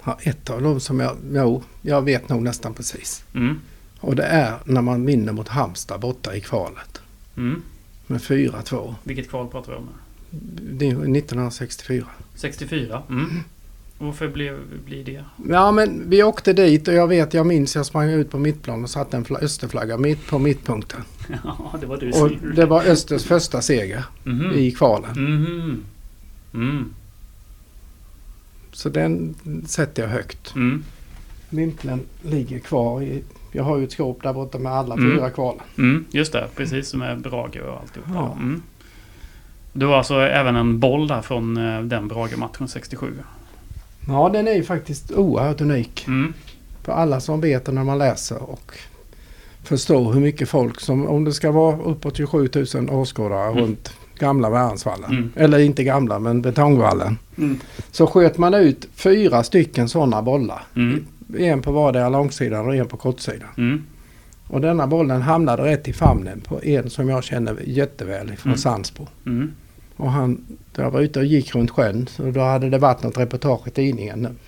Ja, ett av dem som jag, jo, jag vet nog nästan precis. Mm. Och det är när man vinner mot Halmstad borta i kvalet. Mm. Med 4-2. Vilket kval pratar vi om? Det är 1964. 64? Mm. Varför blev, blir det? Ja men vi åkte dit och jag vet, jag minns jag sprang ut på mittplan och satte en fla- Österflagga mitt på mittpunkten. Ja, det var du Och det var Östers första seger Mhm. i kvalen. Mhm. Mm. Så den sätter jag högt. Mm. Vimpeln ligger kvar i... Jag har ju ett skåp där borta med alla Mm. fyra kvalen. Mm. Just det, precis som med Brage och alltihop. Ja. Mm. Du har alltså även en boll där från eh, den Brage-matchen 67. Ja, den är ju faktiskt oerhört unik. Mm. För alla som vet det när man läser och förstår hur mycket folk som... Om det ska vara uppåt 27 000 åskådare Mm. runt gamla Värnsvallen. Mm. Eller inte gamla, men betongvallen. Mm. Så sköt man ut fyra stycken sådana bollar. Mm. En på vardera långsidan och en på kortsidan. Mm. Och denna bollen hamnade rätt i famnen på en som jag känner jätteväl från Mm. Sandsbo. Mm. Och han, jag var ute och gick runt sjön så då hade det varit något reportage i tidningen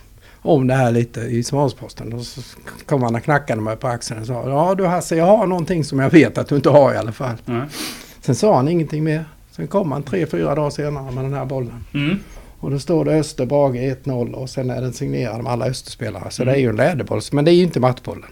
om det här lite i Smålandsposten. Och så kom han och knackade mig på axeln och sa Ja du Hasse, jag har någonting som jag vet att du inte har i alla fall. Nej. Sen sa han ingenting mer. Sen kom han tre, fyra dagar senare med den här bollen. Mm. Och då står det Öster Brage 1-0 och sen är den signerad med alla Österspelare. Så Mm. det är ju en läderboll. Men det är ju inte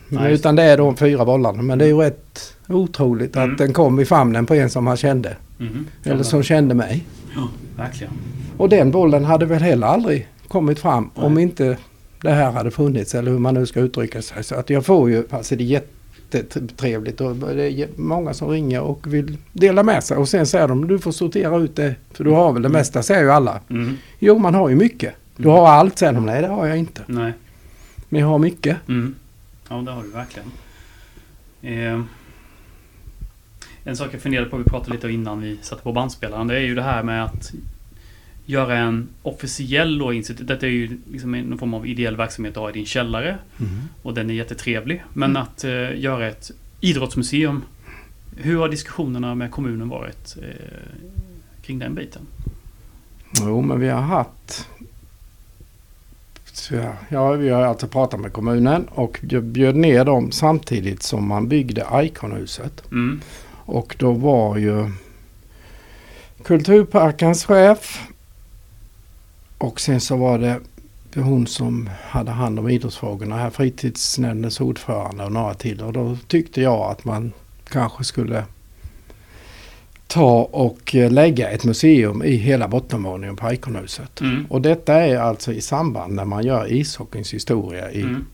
Nej, just utan det är de fyra bollarna. Men det är ju rätt otroligt Mm. att den kom i famnen på en som han kände. Mm. Eller som kände mig. Ja, verkligen. Och den bollen hade väl heller aldrig kommit fram Nej. om inte det här hade funnits. Eller hur man nu ska uttrycka sig. Så att jag får ju, alltså det är jättetrevligt och det är många som ringer och vill dela med sig. Och sen säger de du får sortera ut det. För du har väl det mesta, säger ju alla. Mm. Jo, man har ju mycket. Du har allt, säger de. Nej, det har jag inte. Nej. Men jag har mycket. Mm. Ja, det har du verkligen. Eh, en sak jag funderade på, vi pratade lite innan vi satte på bandspelaren, det är ju det här med att göra en officiell då, institut. Detta är ju liksom en form av ideell verksamhet du har i din källare och den är jättetrevlig. Men Mm. att eh, göra ett idrottsmuseum. Hur har diskussionerna med kommunen varit eh, kring den biten? Jo, men vi har haft... Ja, Ja, vi har alltså pratat med kommunen och bjöd ner dem samtidigt som man byggde Iconhuset. Mm. Och då var ju Kulturparkens chef och sen så var det hon som hade hand om idrottsfrågorna här, fritidsnämndens ordförande och några till. Och då tyckte jag att man kanske skulle ta och lägga ett museum i hela bottenvåningen på Iconhuset. Mm. Och detta är alltså i samband när man gör ishockeyns historia i Mm.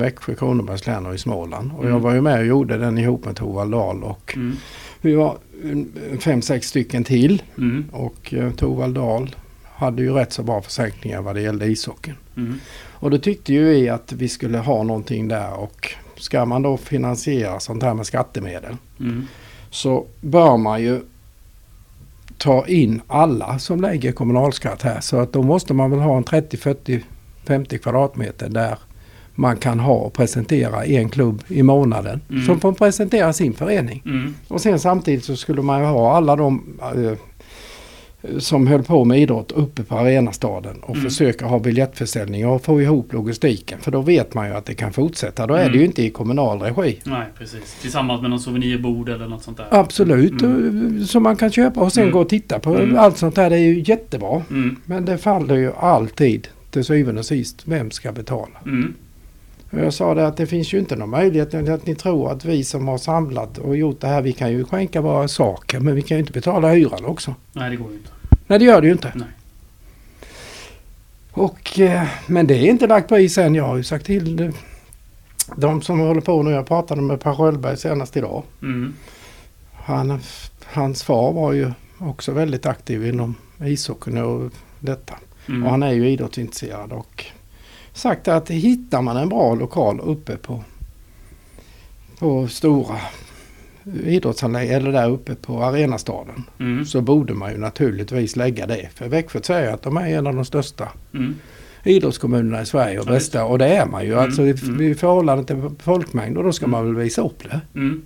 Växjö, Kronobergs län och i Småland. Och Mm. jag var ju med och gjorde den ihop med Torvald Dahl och Mm. vi var mm, fem, sex stycken till Mm. och eh, Torvald Dahl hade ju rätt så bra försäkringar vad det gällde ishockeyn. Mm. Och då tyckte ju vi att vi skulle ha någonting där och ska man då finansiera sånt här med skattemedel Mm. så bör man ju ta in alla som lägger kommunalskatt här. Så att då måste man väl ha en 30, 40, 50 kvadratmeter där man kan ha och presentera en klubb i månaden. Mm. Som får presentera sin förening. Mm. Och sen samtidigt så skulle man ju ha alla de eh, som höll på med idrott uppe på arenastaden och Mm. försöka ha biljettförsäljning och få ihop logistiken. För då vet man ju att det kan fortsätta. Då är Mm. det ju inte i kommunal regi. Nej, precis. Tillsammans med någon souvenirbord eller något sånt där. Absolut, Mm. och- som man kan köpa och sen Mm. gå och titta på. Mm. Allt sånt där det är ju jättebra. Mm. Men det faller ju alltid till syvende och sist, vem ska betala? Jag sa det att det finns ju inte någon möjlighet att ni tror att vi som har samlat och gjort det här, vi kan ju skänka våra saker men vi kan ju inte betala hyran också. Nej, det går ju inte. Nej det gör det ju inte. Nej. Och, eh, men det är inte lagt på is än. Jag har ju sagt till de, de som håller på nu. Jag pratade med Per Sköldberg senast idag. Mm. Han, hans far var ju också väldigt aktiv inom ishockeyn och detta. Mm. Och han är ju idrottsintresserad och sagt att hittar man en bra lokal uppe på, på stora idrottsanläggningar eller där uppe på arenastaden Mm. så borde man ju naturligtvis lägga det. För Växjö säger att de är en av de största Mm. idrottskommunerna i Sverige och Ja, bästa. Och det är man ju. Mm, Alltså i, mm. i förhållande till folkmängd och då ska Mm. man väl visa upp det. Mm.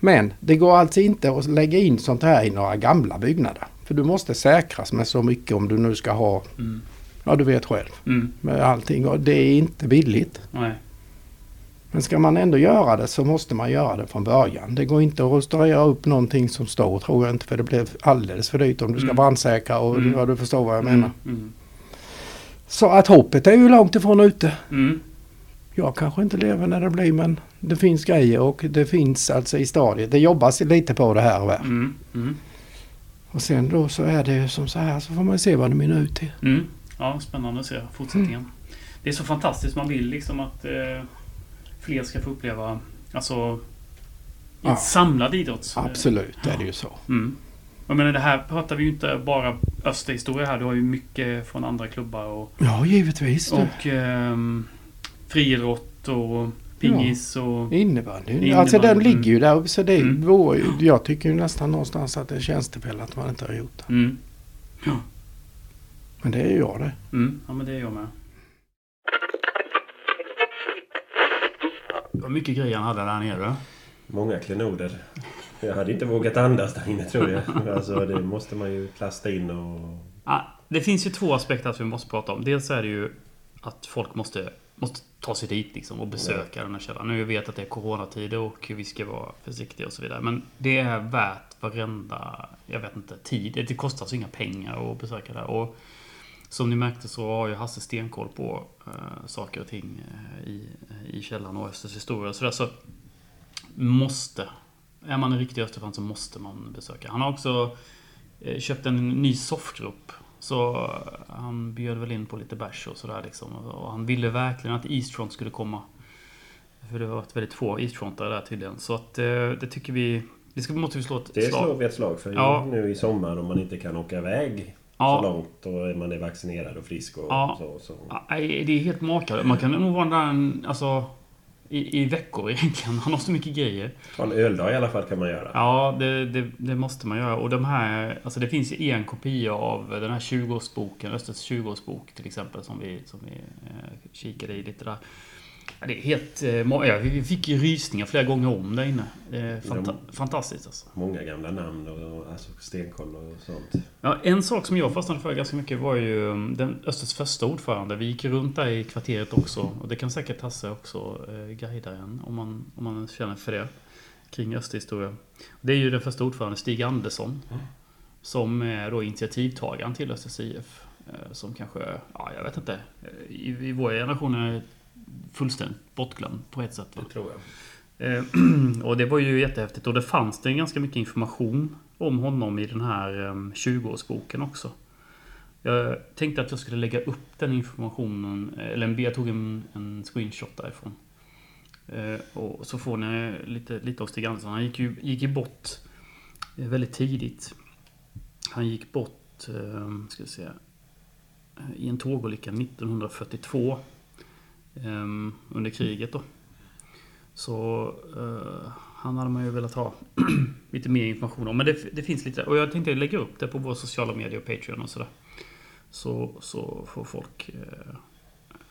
Men det går alltså inte att lägga in sånt här i några gamla byggnader. För du måste säkras med så mycket om du nu ska ha, Mm. Ja du vet själv, Mm. med allting. Och det är inte billigt. Nej. Men ska man ändå göra det så måste man göra det från början. Det går inte att restaurera upp någonting som står tror jag inte för det blir alldeles för dyrt om du ska Mm. brandsäkra och Mm. ja, du förstår vad jag menar. Mm. Så att hoppet är ju långt ifrån ute. Mm. Jag kanske inte lever när det blir men det finns grejer och det finns alltså i stadiet. Det jobbas lite på det här och där. Mm. Mm. Och sen då så är det ju som så här så får man se vad det mynnar ut till. Mm. Ja, spännande att se fortsättningen. Det är så fantastiskt. Man vill liksom att eh, fler ska få uppleva alltså, Ja. samlad idrott. Absolut det är det ju så. Mm. Jag menar, det här pratar vi ju inte bara Österhistoria här. Du har ju mycket från andra klubbar och, Ja givetvis. Och ehm, friidrott och pingis och... Innebandy. Innebandy, Alltså den mm. ligger ju där så det Mm. vore Jag tycker ju nästan någonstans att det är tjänstefel att man inte har gjort det. Mm. Men det är ju jag det. Mm. Ja, men det är jag med. Vad mycket grejer han hade där nere. Många klenoder. Jag hade inte vågat andas där inne tror jag. Alltså det måste man ju plasta in och... Ah, det finns ju två aspekter som vi måste prata om. Dels är det ju att folk måste, måste ta sig dit liksom och besöka den här källaren. Nu vet jag att det är coronatider och vi ska vara försiktiga och så vidare. Men det är värt varenda, jag vet inte, tid. Det kostar så inga pengar att besöka där. Och som ni märkte så har ju Hasse stenkoll på eh, saker och ting eh, i, i källaren och Östers historia och sådär. Så måste, är man en riktig Österfan så måste man besöka. Han har också eh, köpt en ny soffgrupp. Så eh, han bjöd väl in på lite bärs och sådär liksom. Och han ville verkligen att Eastfront skulle komma. För det har varit väldigt få Eastfrontare där tydligen. Så att det tycker vi... Det ska, måste vi slå ett Det slår slag. vi ett slag för Ja. nu i sommar om man inte kan åka iväg Ja. så långt och man är vaccinerad och frisk och Ja. så. så. Nej, det är helt makalöst. Man kan nog vara där alltså, i, i veckor egentligen. Han har så mycket grejer. Ta en öldag i alla fall kan man göra. Ja, det, det, det måste man göra. Och de här, alltså det finns en kopia av den här 20-årsboken, Östers 20-årsbok till exempel, som vi, som vi eh, kikade i lite där. Ja, det är helt... Eh, ja, vi fick ju rysningar flera gånger om där inne. Det är fanta- fantastiskt alltså. Många gamla namn och, alltså stenkoll och sånt. Ja, en sak som jag fastnade för ganska mycket var ju um, den Östers första ordförande. Vi gick runt där i kvarteret också. Och det kan säkert Hasse också eh, guida en om man, om man känner för det. Kring Österhistoria. Det är ju den första ordföranden, Stig Andersson. Som är då initiativtagaren till Östers IF. Eh, som kanske, ja jag vet inte. eh, I, i vår generation är fullständigt bortglömd på ett sätt. Va? Det tror jag. Eh, och det var ju jättehäftigt. Och det fanns det ganska mycket information om honom i den här eh, 20-årsboken också. Jag tänkte att jag skulle lägga upp den informationen, eller jag tog en, en screenshot därifrån. Eh, och så får ni lite, lite av Stig Andersson. Han gick ju, gick ju bort eh, väldigt tidigt. Han gick bort, eh, ska vi se, i en tågolycka 1942. Eh, Under kriget då. Så eh, han hade man ju velat ha lite mer information om. Men det, det finns lite. Och jag tänkte lägga upp det på våra sociala medier och Patreon och sådär. Så, så får folk eh,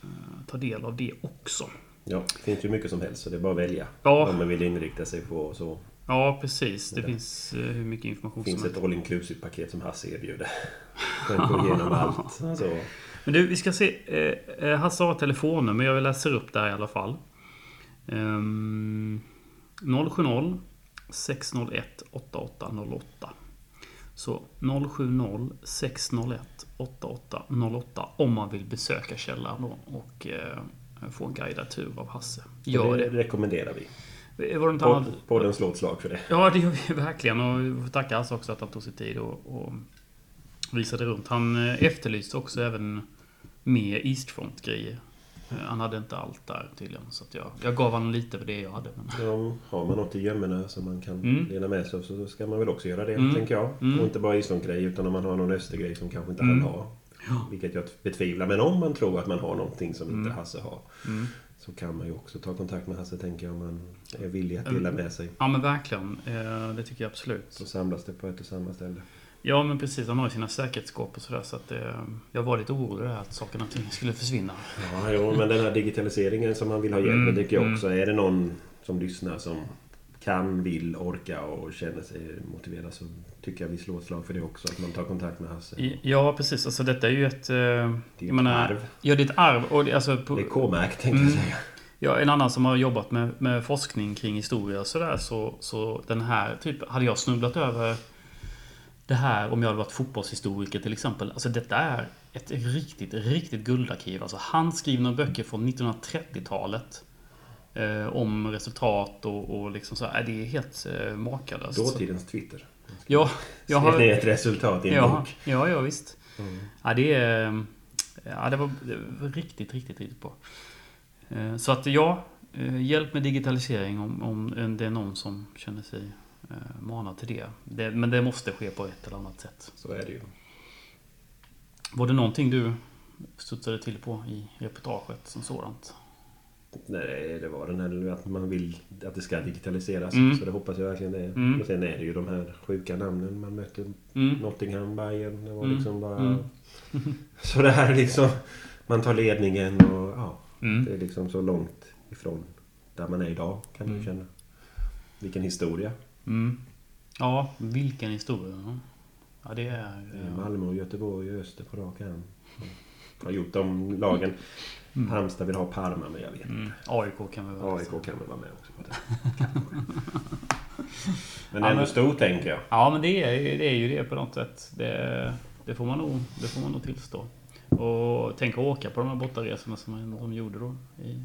eh, ta del av det också. Ja, det finns ju mycket som helst så det är bara att välja. Ja. Vad man vill inrikta sig på så. Ja, precis. Det Ja. finns eh, hur mycket information Det finns som ett helst. all inclusive paket som Hasse erbjuder. Man går igenom allt. Så. Men du, vi ska se. Eh, eh, Hasse har telefonnummer. Jag läser upp det här i alla fall. Ehm, 070 601 8808. Så 070 601 8808 om man vill besöka källaren då. Och eh, eh, få en guidad tur av Hasse. Gör det. det. rekommenderar vi. det. Var det inte Pod, podden slår ett slag för det. Ja, det gör vi verkligen. Och vi får tacka Hasse också att han tog sig tid och, och visade runt. Han eh, efterlyste också även mer Eastfront-grejer. Eh, Han hade inte allt där tydligen. Så att jag, jag gav honom lite av det jag hade. Men... Ja, har man något i gömmorna som man kan Mm. dela med sig av så ska man väl också göra det, Mm. tänker jag. Mm. Och inte bara islandgrej utan om man har någon östergrej som kanske inte Mm. han har. Ja. Vilket jag betvivlar. Men om man tror att man har någonting som inte Mm. Hasse har. Mm. Så kan man ju också ta kontakt med Hasse, tänker jag, om man är villig att dela med sig. Ja men verkligen. Eh, Det tycker jag absolut. Så samlas det på ett och samma ställe. Ja men precis, han har ju sina säkerhetsskåp och sådär. Så att eh, jag var lite orolig att sakerna och ting skulle försvinna. Ja, jo, men den här digitaliseringen som man vill ha hjälp med, Mm, tycker jag mm. också. Är det någon som lyssnar som kan, vill, orka och känner sig motiverad så tycker jag vi slår ett slag för det också. Att man tar kontakt med Hasse. Ja precis, alltså detta är ju ett... eh, Det är ett menar, arv. Ja, det är ett arv. Och alltså, på, Det är K-märkt, tänkte Mm. jag säga. Ja, en annan som har jobbat med, med forskning kring historia och sådär, så, så den här typ, hade jag snubblat över det här om jag hade varit fotbollshistoriker till exempel. Alltså detta är ett riktigt, riktigt guldarkiv. Alltså handskrivna böcker från 1930-talet. Eh, om resultat och, och liksom så här. Det är helt eh, makalöst. Dåtidens Twitter. Ja, jag har... Det är ett resultat i en Ja, bok. ja, ja visst. Mm. Ja, det är... Ja, det var, det var riktigt, riktigt, riktigt bra. Eh, Så att ja, eh, hjälp med digitalisering om, om det är någon som känner sig eh, manad till det. det. Men det måste ske på ett eller annat sätt. Så är det ju. Var det någonting du studsade till på i reportaget som sådant? Nej, det var den här att man vill att det ska digitaliseras. Mm. Så det hoppas jag verkligen det är. Mm. Och sen är det ju de här sjuka namnen man mötte. Mm. Nottingham, Bayern. Det var Mm. liksom bara... Mm. Så det här är liksom... Man tar ledningen och ja. Mm. Det är liksom så långt ifrån där man är idag kan man Mm. känna. Vilken historia. Mm. Ja, vilken historia. Ja, det är... Malmö och Göteborg och Öster på rak arm. Har gjort de lagen. Mm. Halmstad vill ha Parma men jag vet Mm. AIK kan vi väl AIK kan väl vara med också på det. men Ja, ändå men- stor tänker jag. Ja, men det är, det är ju det på något sätt. Det, det, får, man nog, det får man nog tillstå. Och tänk att åka på de här bortaresorna som de gjorde då i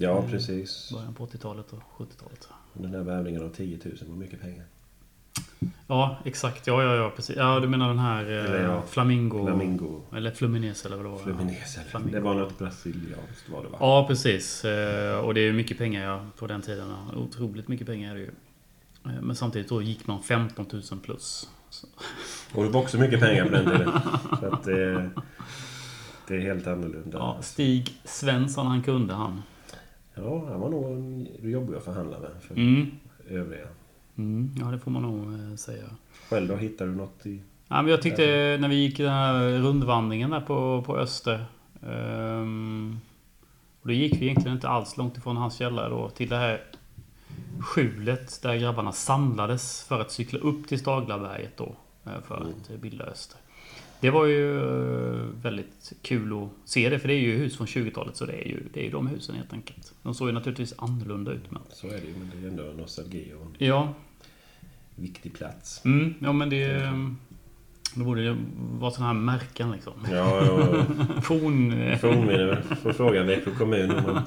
Ja, Mm. precis. början på 80-talet och 70-talet. Den där värvningen av 10 000 var mycket pengar. Ja, exakt. Ja, ja, ja, precis. Ja, du menar den här eh, Eller ja, Flamingo... Flamingo. Eller Fluminense eller vad det var. Fluminense. eller- Flamingo. Det var något brasilianskt var det va? Ja, precis. Eh, Och det är mycket pengar ja, på den tiden. Otroligt mycket pengar är det ju. Eh, Men samtidigt då gick man 15 000 plus. Så- Och det var också mycket pengar på den tiden. Så att det, det är helt annorlunda. Ja, Stig Svensson, han kunde han. Ja, han var nog en jobbig med för Mm. övriga. Mm, ja, det får man nog eh, säga. Själv då? Hittar du något i... Ja, men jag tyckte när vi gick den här rundvandringen där på, på Öster. ehm, och då gick vi egentligen inte alls långt ifrån hans källare då till det här skjulet där grabbarna samlades för att cykla upp till Staglaberget då. eh, För Mm. att eh, bilda Öster. Det var ju eh, väldigt kul att se det för det är ju hus från 20-talet så det är ju, det är ju de husen helt enkelt. De såg ju naturligtvis annorlunda ut men... Så är det ju, men det är ändå nostalgi och en Ja, viktig plats. mm, ja men det... Det borde ju vara sådana här märken liksom. Ja, ja. Forn... Fornminne. Får fråga Växjö kommun om man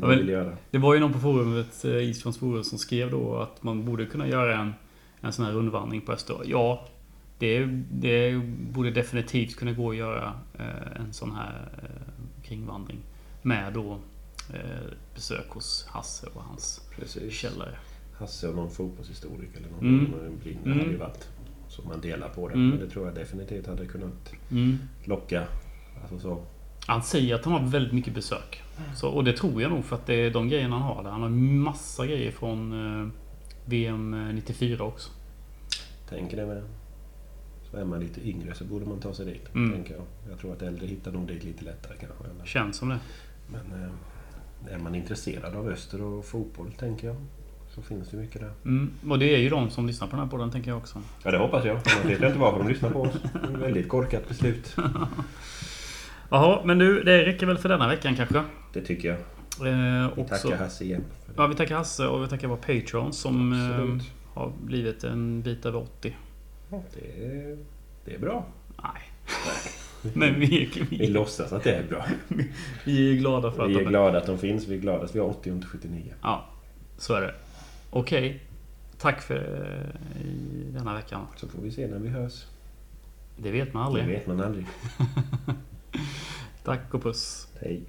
Ja, vill göra. Det var ju någon på forumet, eh, Eastfronts forum, som skrev då att man borde kunna göra en, en sån här rundvandring på Öster. Ja, det, det borde definitivt kunna gå att göra eh, en sån här eh, kringvandring. Med då eh, besök hos Hasse och hans Precis. källare. Hasse och någon fotbollshistoriker eller någon Mm. brinner Mm. hade ju varit. Så man delar på det. Mm. Men det tror jag definitivt hade kunnat Mm. locka. Alltså så. Han säger att han har väldigt mycket besök. Så, och det tror jag nog för att det är de grejerna han har där. Han har massa grejer från VM 94 också. Tänker det med. Så är man lite yngre så borde man ta sig dit. Mm. Tänker jag. jag tror att äldre hittar nog dit lite lättare kanske. Eller- Känns som det. Men eh, är man intresserad av öster och fotboll tänker jag. Så finns det mycket där. Mm. Och det är ju de som lyssnar på den här podden tänker jag också. Ja det hoppas jag. Man vet inte varför de lyssnar på oss. Väldigt korkat beslut. Jaha, men du, det räcker väl för denna veckan kanske? Det tycker jag. Vi Eh, också. tackar Hasse igen. Ja, vi tackar Hasse och vi tackar våra Patrons som eh, har blivit en bit över 80. Det är, det är bra. Nej. Men vi är, Vi vi, låtsas att det är bra. vi är glada för att Vi de är glada att de finns. Vi är glada att vi har 80 och inte 79. Ja, så är det. Okej. Tack för eh, i denna veckan. Så får vi se när vi hörs. Det vet man Det aldrig. vet man aldrig. Tack och puss. Hej.